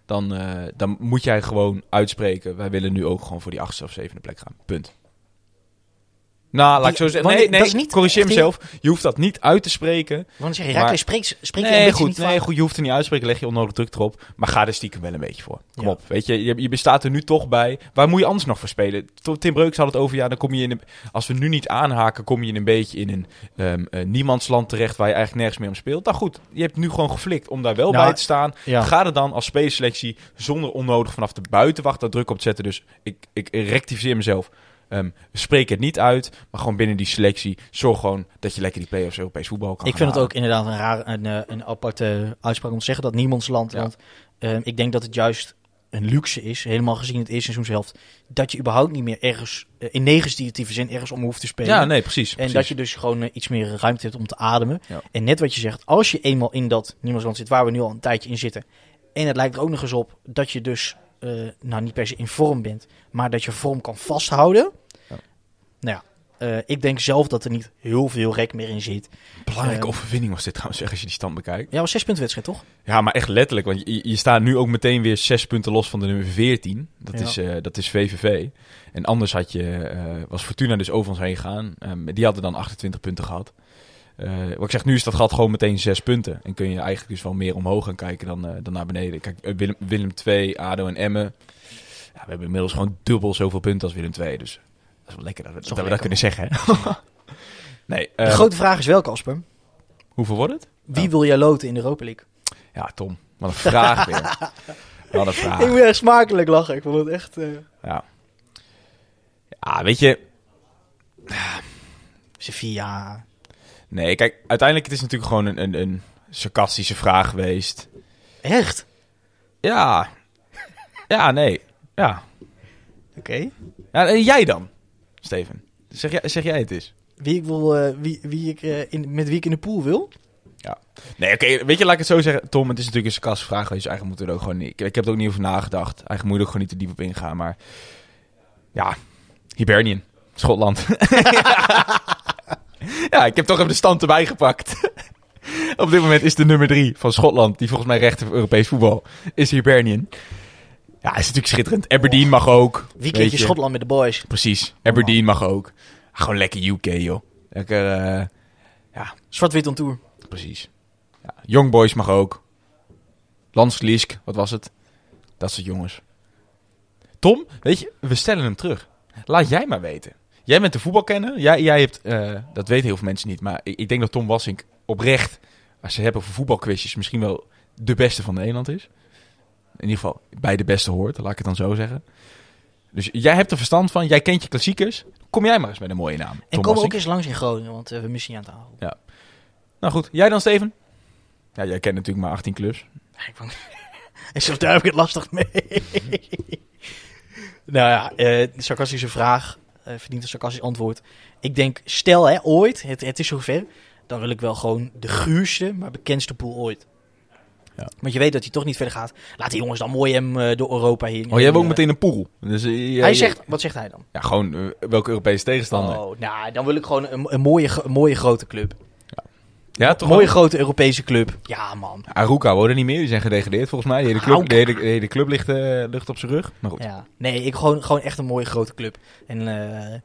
dan, eh, dan moet jij gewoon uitspreken... wij willen nu ook gewoon voor die achtste of zevende plek gaan. Punt. Nou, laat ik zo zeggen. Nee, nee, dat is niet corrigeer mezelf. Je hoeft dat niet uit te spreken. Want zeg je, Maar- spreek, spreek je een Nee, goed, niet nee, goed, je hoeft er niet uit te spreken, leg je onnodig druk erop. Maar ga er stiekem wel een beetje voor. Kom Ja. op, weet je, je, je bestaat er nu toch bij. Waar moet je anders nog voor spelen? Tim Breuks had het over, ja, dan kom je in een, als we nu niet aanhaken, kom je in een beetje in een ehm, eh, niemandsland terecht waar je eigenlijk nergens meer om speelt. Nou goed, je hebt nu gewoon geflikt om daar wel Nou, bij te staan. Ja. Ga er dan als spelerselectie zonder onnodig vanaf de buitenwacht daar druk op te zetten. Dus ik, ik rectificeer mezelf. Ehm, spreek het niet uit, maar gewoon binnen die selectie zorg gewoon dat je lekker die play-offs Europees voetbal kan Ik vind het ook inderdaad een raar, een, eh, een aparte uitspraak om te zeggen dat niemands land. Ja. Want eh, ik denk dat het juist een luxe is, helemaal gezien het eerste seizoenshelft, dat je überhaupt niet meer ergens, eh, in negatieve zin, ergens om hoeft te spelen. Ja, nee, precies. En precies. dat je dus gewoon eh, iets meer ruimte hebt om te ademen. Ja. En net wat je zegt, als je eenmaal in dat niemandsland zit, waar we nu al een tijdje in zitten. En het lijkt er ook nog eens op dat je dus, eh, nou niet per se in vorm bent, maar dat je vorm kan vasthouden. Ja. Nou ja, eh, ik denk zelf dat er niet heel veel rek meer in zit. Belangrijke Ehm, overwinning was dit trouwens, zeg, als je die stand bekijkt. Ja, was zes punten wedstrijd, toch? Ja, maar echt letterlijk, want je, je staat nu ook meteen weer zes punten los van de nummer 14. Dat, Ja. is, eh, dat is VVV. En anders had je, eh, was Fortuna dus over ons heen gegaan. Ehm, die hadden dan 28 punten gehad. Eh, wat ik zeg, nu is dat gat gewoon meteen zes punten. En kun je eigenlijk dus wel meer omhoog gaan kijken dan, eh, dan naar beneden. Kijk, eh, Willem, Willem 2, ADO en Emmen. Ja, we hebben inmiddels gewoon dubbel zoveel punten als Willem 2. Dus dat is wel lekker dat we dat, we kunnen zeggen. Hè? [laughs] nee, De ehm, grote vraag is wel, Casper. hoeveel wordt het? Wie wil jij loten in de Europa League? Ja, Tom. Wat een vraag weer. [laughs] Wat een vraag. Ik moet echt smakelijk lachen. Ik vond het echt... eh Ja. ja, weet je... Sevilla. Nee, kijk, uiteindelijk het is natuurlijk gewoon een, een, een sarcastische vraag geweest. Echt? Ja. Ja, nee. Ja. Oké. ja en jij dan, Steven? Zeg jij, zeg jij het eens? Wie ik wil, eh, wie, wie ik, eh, in, met wie ik in de pool wil? Nee, oké, weet je, laat ik het zo zeggen. Tom, het is natuurlijk een sarcastische vraag geweest. dus Eigenlijk moeten we er ook gewoon niet... Ik, ik heb er ook niet over nagedacht. Eigenlijk moet je er ook gewoon niet te diep op ingaan, maar... Ja, Hibernian. Schotland. [laughs] [laughs] ja, ik heb toch even de stand erbij gepakt. [laughs] op dit moment is de nummer drie van Schotland, die volgens mij recht heeft op Europees voetbal, is Hibernian. Ja, is natuurlijk schitterend. Aberdeen mag ook. Weekendje. Schotland met de boys. Precies. Aberdeen mag ook. Gewoon lekker UK, joh. Lekker, eh, Zwart-wit on tour. Precies. Ja, Young Boys mag ook. Lans Liesk, wat was het? Dat soort jongens. Tom, weet je, we stellen hem terug. Laat jij maar weten. Jij bent de voetbalkenner. Jij, jij hebt, eh, dat weten heel veel mensen niet, maar ik, ik denk dat Tom Wassink oprecht, als ze hebben over voetbalquizjes, misschien wel de beste van Nederland is. In ieder geval bij de beste hoort, laat ik het dan zo zeggen. Dus jij hebt er verstand van, jij kent je klassiekers. Kom jij maar eens met een mooie naam. En kom ook eens langs in Groningen, want eh, we missen je aan tafel. Nou goed, jij dan Steven? Ja, jij kent natuurlijk maar 18 clubs. Ja, ik vond... en [laughs] zo daar heb ik het lastig mee. [laughs] nou ja, eh sarcastische vraag verdient een sarcastisch antwoord. Ik denk, stel hè, ooit, het, het is zover, dan wil ik wel gewoon de guurste, maar bekendste pool ooit. Ja. Want je weet dat hij toch niet verder gaat. Laat die jongens dan mooi hem eh, door Europa heen. Oh, jij hebt ook Eh, meteen een pool. Dus, eh, Hij zegt, wat zegt hij dan? Ja, gewoon eh, welke Europese tegenstander. Oh, nou, dan wil ik gewoon een, een, mooie, een mooie grote club. Ja, toch Een mooie wel? grote Europese club. Ja, man. Aruka worden niet meer. Die zijn gedegradeerd volgens mij. De hele club, de hele, de hele club ligt, eh, ligt op zijn rug. Maar goed. Ja. Nee, ik gewoon, gewoon echt een mooie grote club. En eh,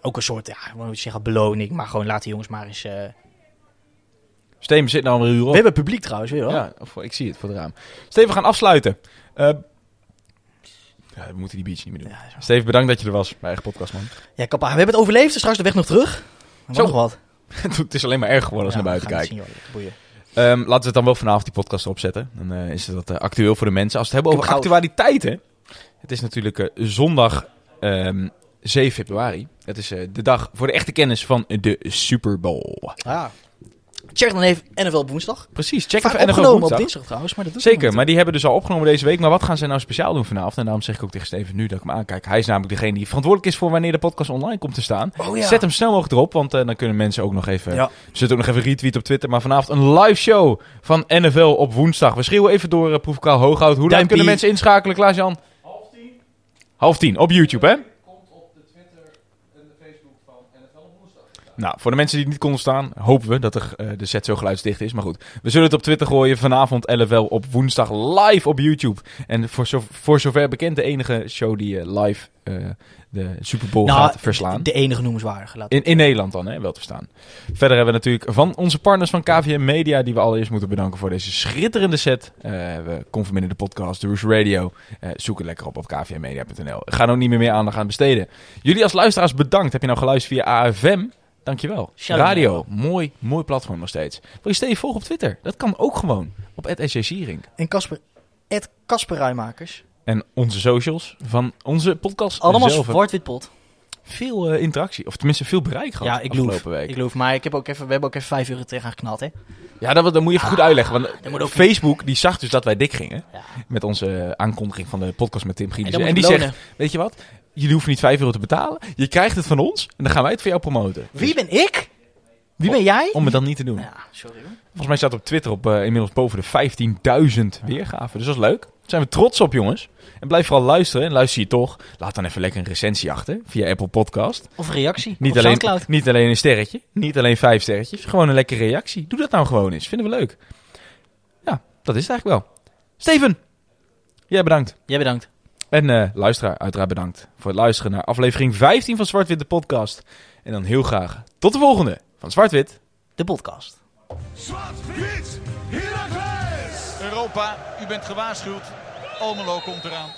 ook een soort, ja, moet zeggen, beloning. Maar gewoon laat die jongens maar eens, eh, Steven zit nou een uur We op. hebben publiek trouwens weer hoor. Ja, of, ik zie het voor het raam. Steven, we gaan afsluiten. Eh, ja, we moeten die beach niet meer doen. Ja. Steven, bedankt dat je er was. Mijn eigen podcast, man. Ja, kappa, we hebben het overleefd. dus Straks de weg nog terug. Zo. nog wat. [laughs] het is alleen maar erg geworden als we Ja, naar buiten kijken. Ehm, laten we het dan wel vanavond die podcast erop zetten. Dan eh, is het wat eh, actueel voor de mensen. Als we het hebben over actualiteiten. Het is natuurlijk eh, zondag ehm, 7 februari. Het is de dag voor de echte kennis van de Super Bowl. Ah. Check dan even NFL op woensdag. Precies, check Vaak even NFL opgenomen op woensdag. dinsdag trouwens, maar dat doet Zeker, maar die hebben dus al opgenomen deze week. Maar wat gaan ze nou speciaal doen vanavond? En daarom zeg ik ook tegen Steven nu dat ik hem aankijk. Hij is namelijk degene die verantwoordelijk is voor wanneer de podcast online komt te staan. Oh ja. Zet hem snel mogelijk erop, want eh, dan kunnen mensen ook nog even... Ja. Ze zullen ook nog even retweeten op Twitter. Maar vanavond een live show van NFL op woensdag. We schreeuwen even door uh, Proefkaal Hooghout. Hoe laat Duimpie. kunnen mensen inschakelen, Klaas-Jan? Half tien. Half tien, op YouTube, hè? Nou, voor de mensen die het niet konden staan, hopen we dat er, eh, de set zo geluidsdicht is. Maar goed, we zullen het op Twitter gooien. Vanavond LFL op woensdag live op YouTube. En voor, zo, voor zover bekend de enige show die eh, live eh, de Super Bowl Nou, gaat verslaan. De enige noemenswaardige. Laat In, in Nederland dan, hè, wel te verstaan. Verder hebben we natuurlijk van onze partners van KVM Media... die we allereerst moeten bedanken voor deze schitterende set. Eh we Conforminder de podcast, de Radio. Eh, zoek het lekker op op kvmmedia.nl. Ga ook niet meer meer aandacht aan besteden. Jullie als luisteraars bedankt. Heb je nou geluisterd via AFM? Dankjewel. Shout-out. Radio, mooi, mooi platform nog steeds. Wil je Steve volgen op Twitter? Dat kan ook gewoon. Op @sjsierink. En Casper, Casper Rijmakers. En onze socials van onze podcast Allemaal zwart-wit pot. Veel eh, interactie, of tenminste veel bereik gehad Ja, ik afgelopen loef. week. Ik loef. Maar ik heb ook even, we hebben ook even 5 euro tegen geknald, hè. Ja, dat, dat moet je even goed uitleggen. Want ook- Facebook die zag dus dat wij dik gingen. Ja. Met onze aankondiging van de podcast met Tim En Gielissen. En, moet die zegt, weet je wat? Jullie hoeven niet 5 euro te betalen. Je krijgt het van ons. En dan gaan wij het voor jou promoten. Wie ben ik? Wie ben jij? Om het dan niet te doen. Ja, sorry hoor. Volgens mij staat op Twitter op eh, inmiddels boven de 15.000 weergaven. Dus dat is leuk. Daar zijn we trots op, jongens. En blijf vooral luisteren. En luister je toch, laat dan even lekker een recensie achter. Via Apple Podcast. Of een reactie. Niet op alleen, Soundcloud. niet alleen een sterretje. Niet alleen vijf sterretjes. Gewoon een lekkere reactie. Doe dat nou gewoon eens. Vinden we leuk. Ja, dat is het eigenlijk wel. Steven, jij bedankt. Jij bedankt. En eh, luisteraar, uiteraard bedankt voor het luisteren naar aflevering 15 van Zwart-Wit de podcast. En dan heel graag tot de volgende van Zwart-Wit. De podcast. Zwart-wit! Europa, u bent gewaarschuwd. Almelo komt eraan.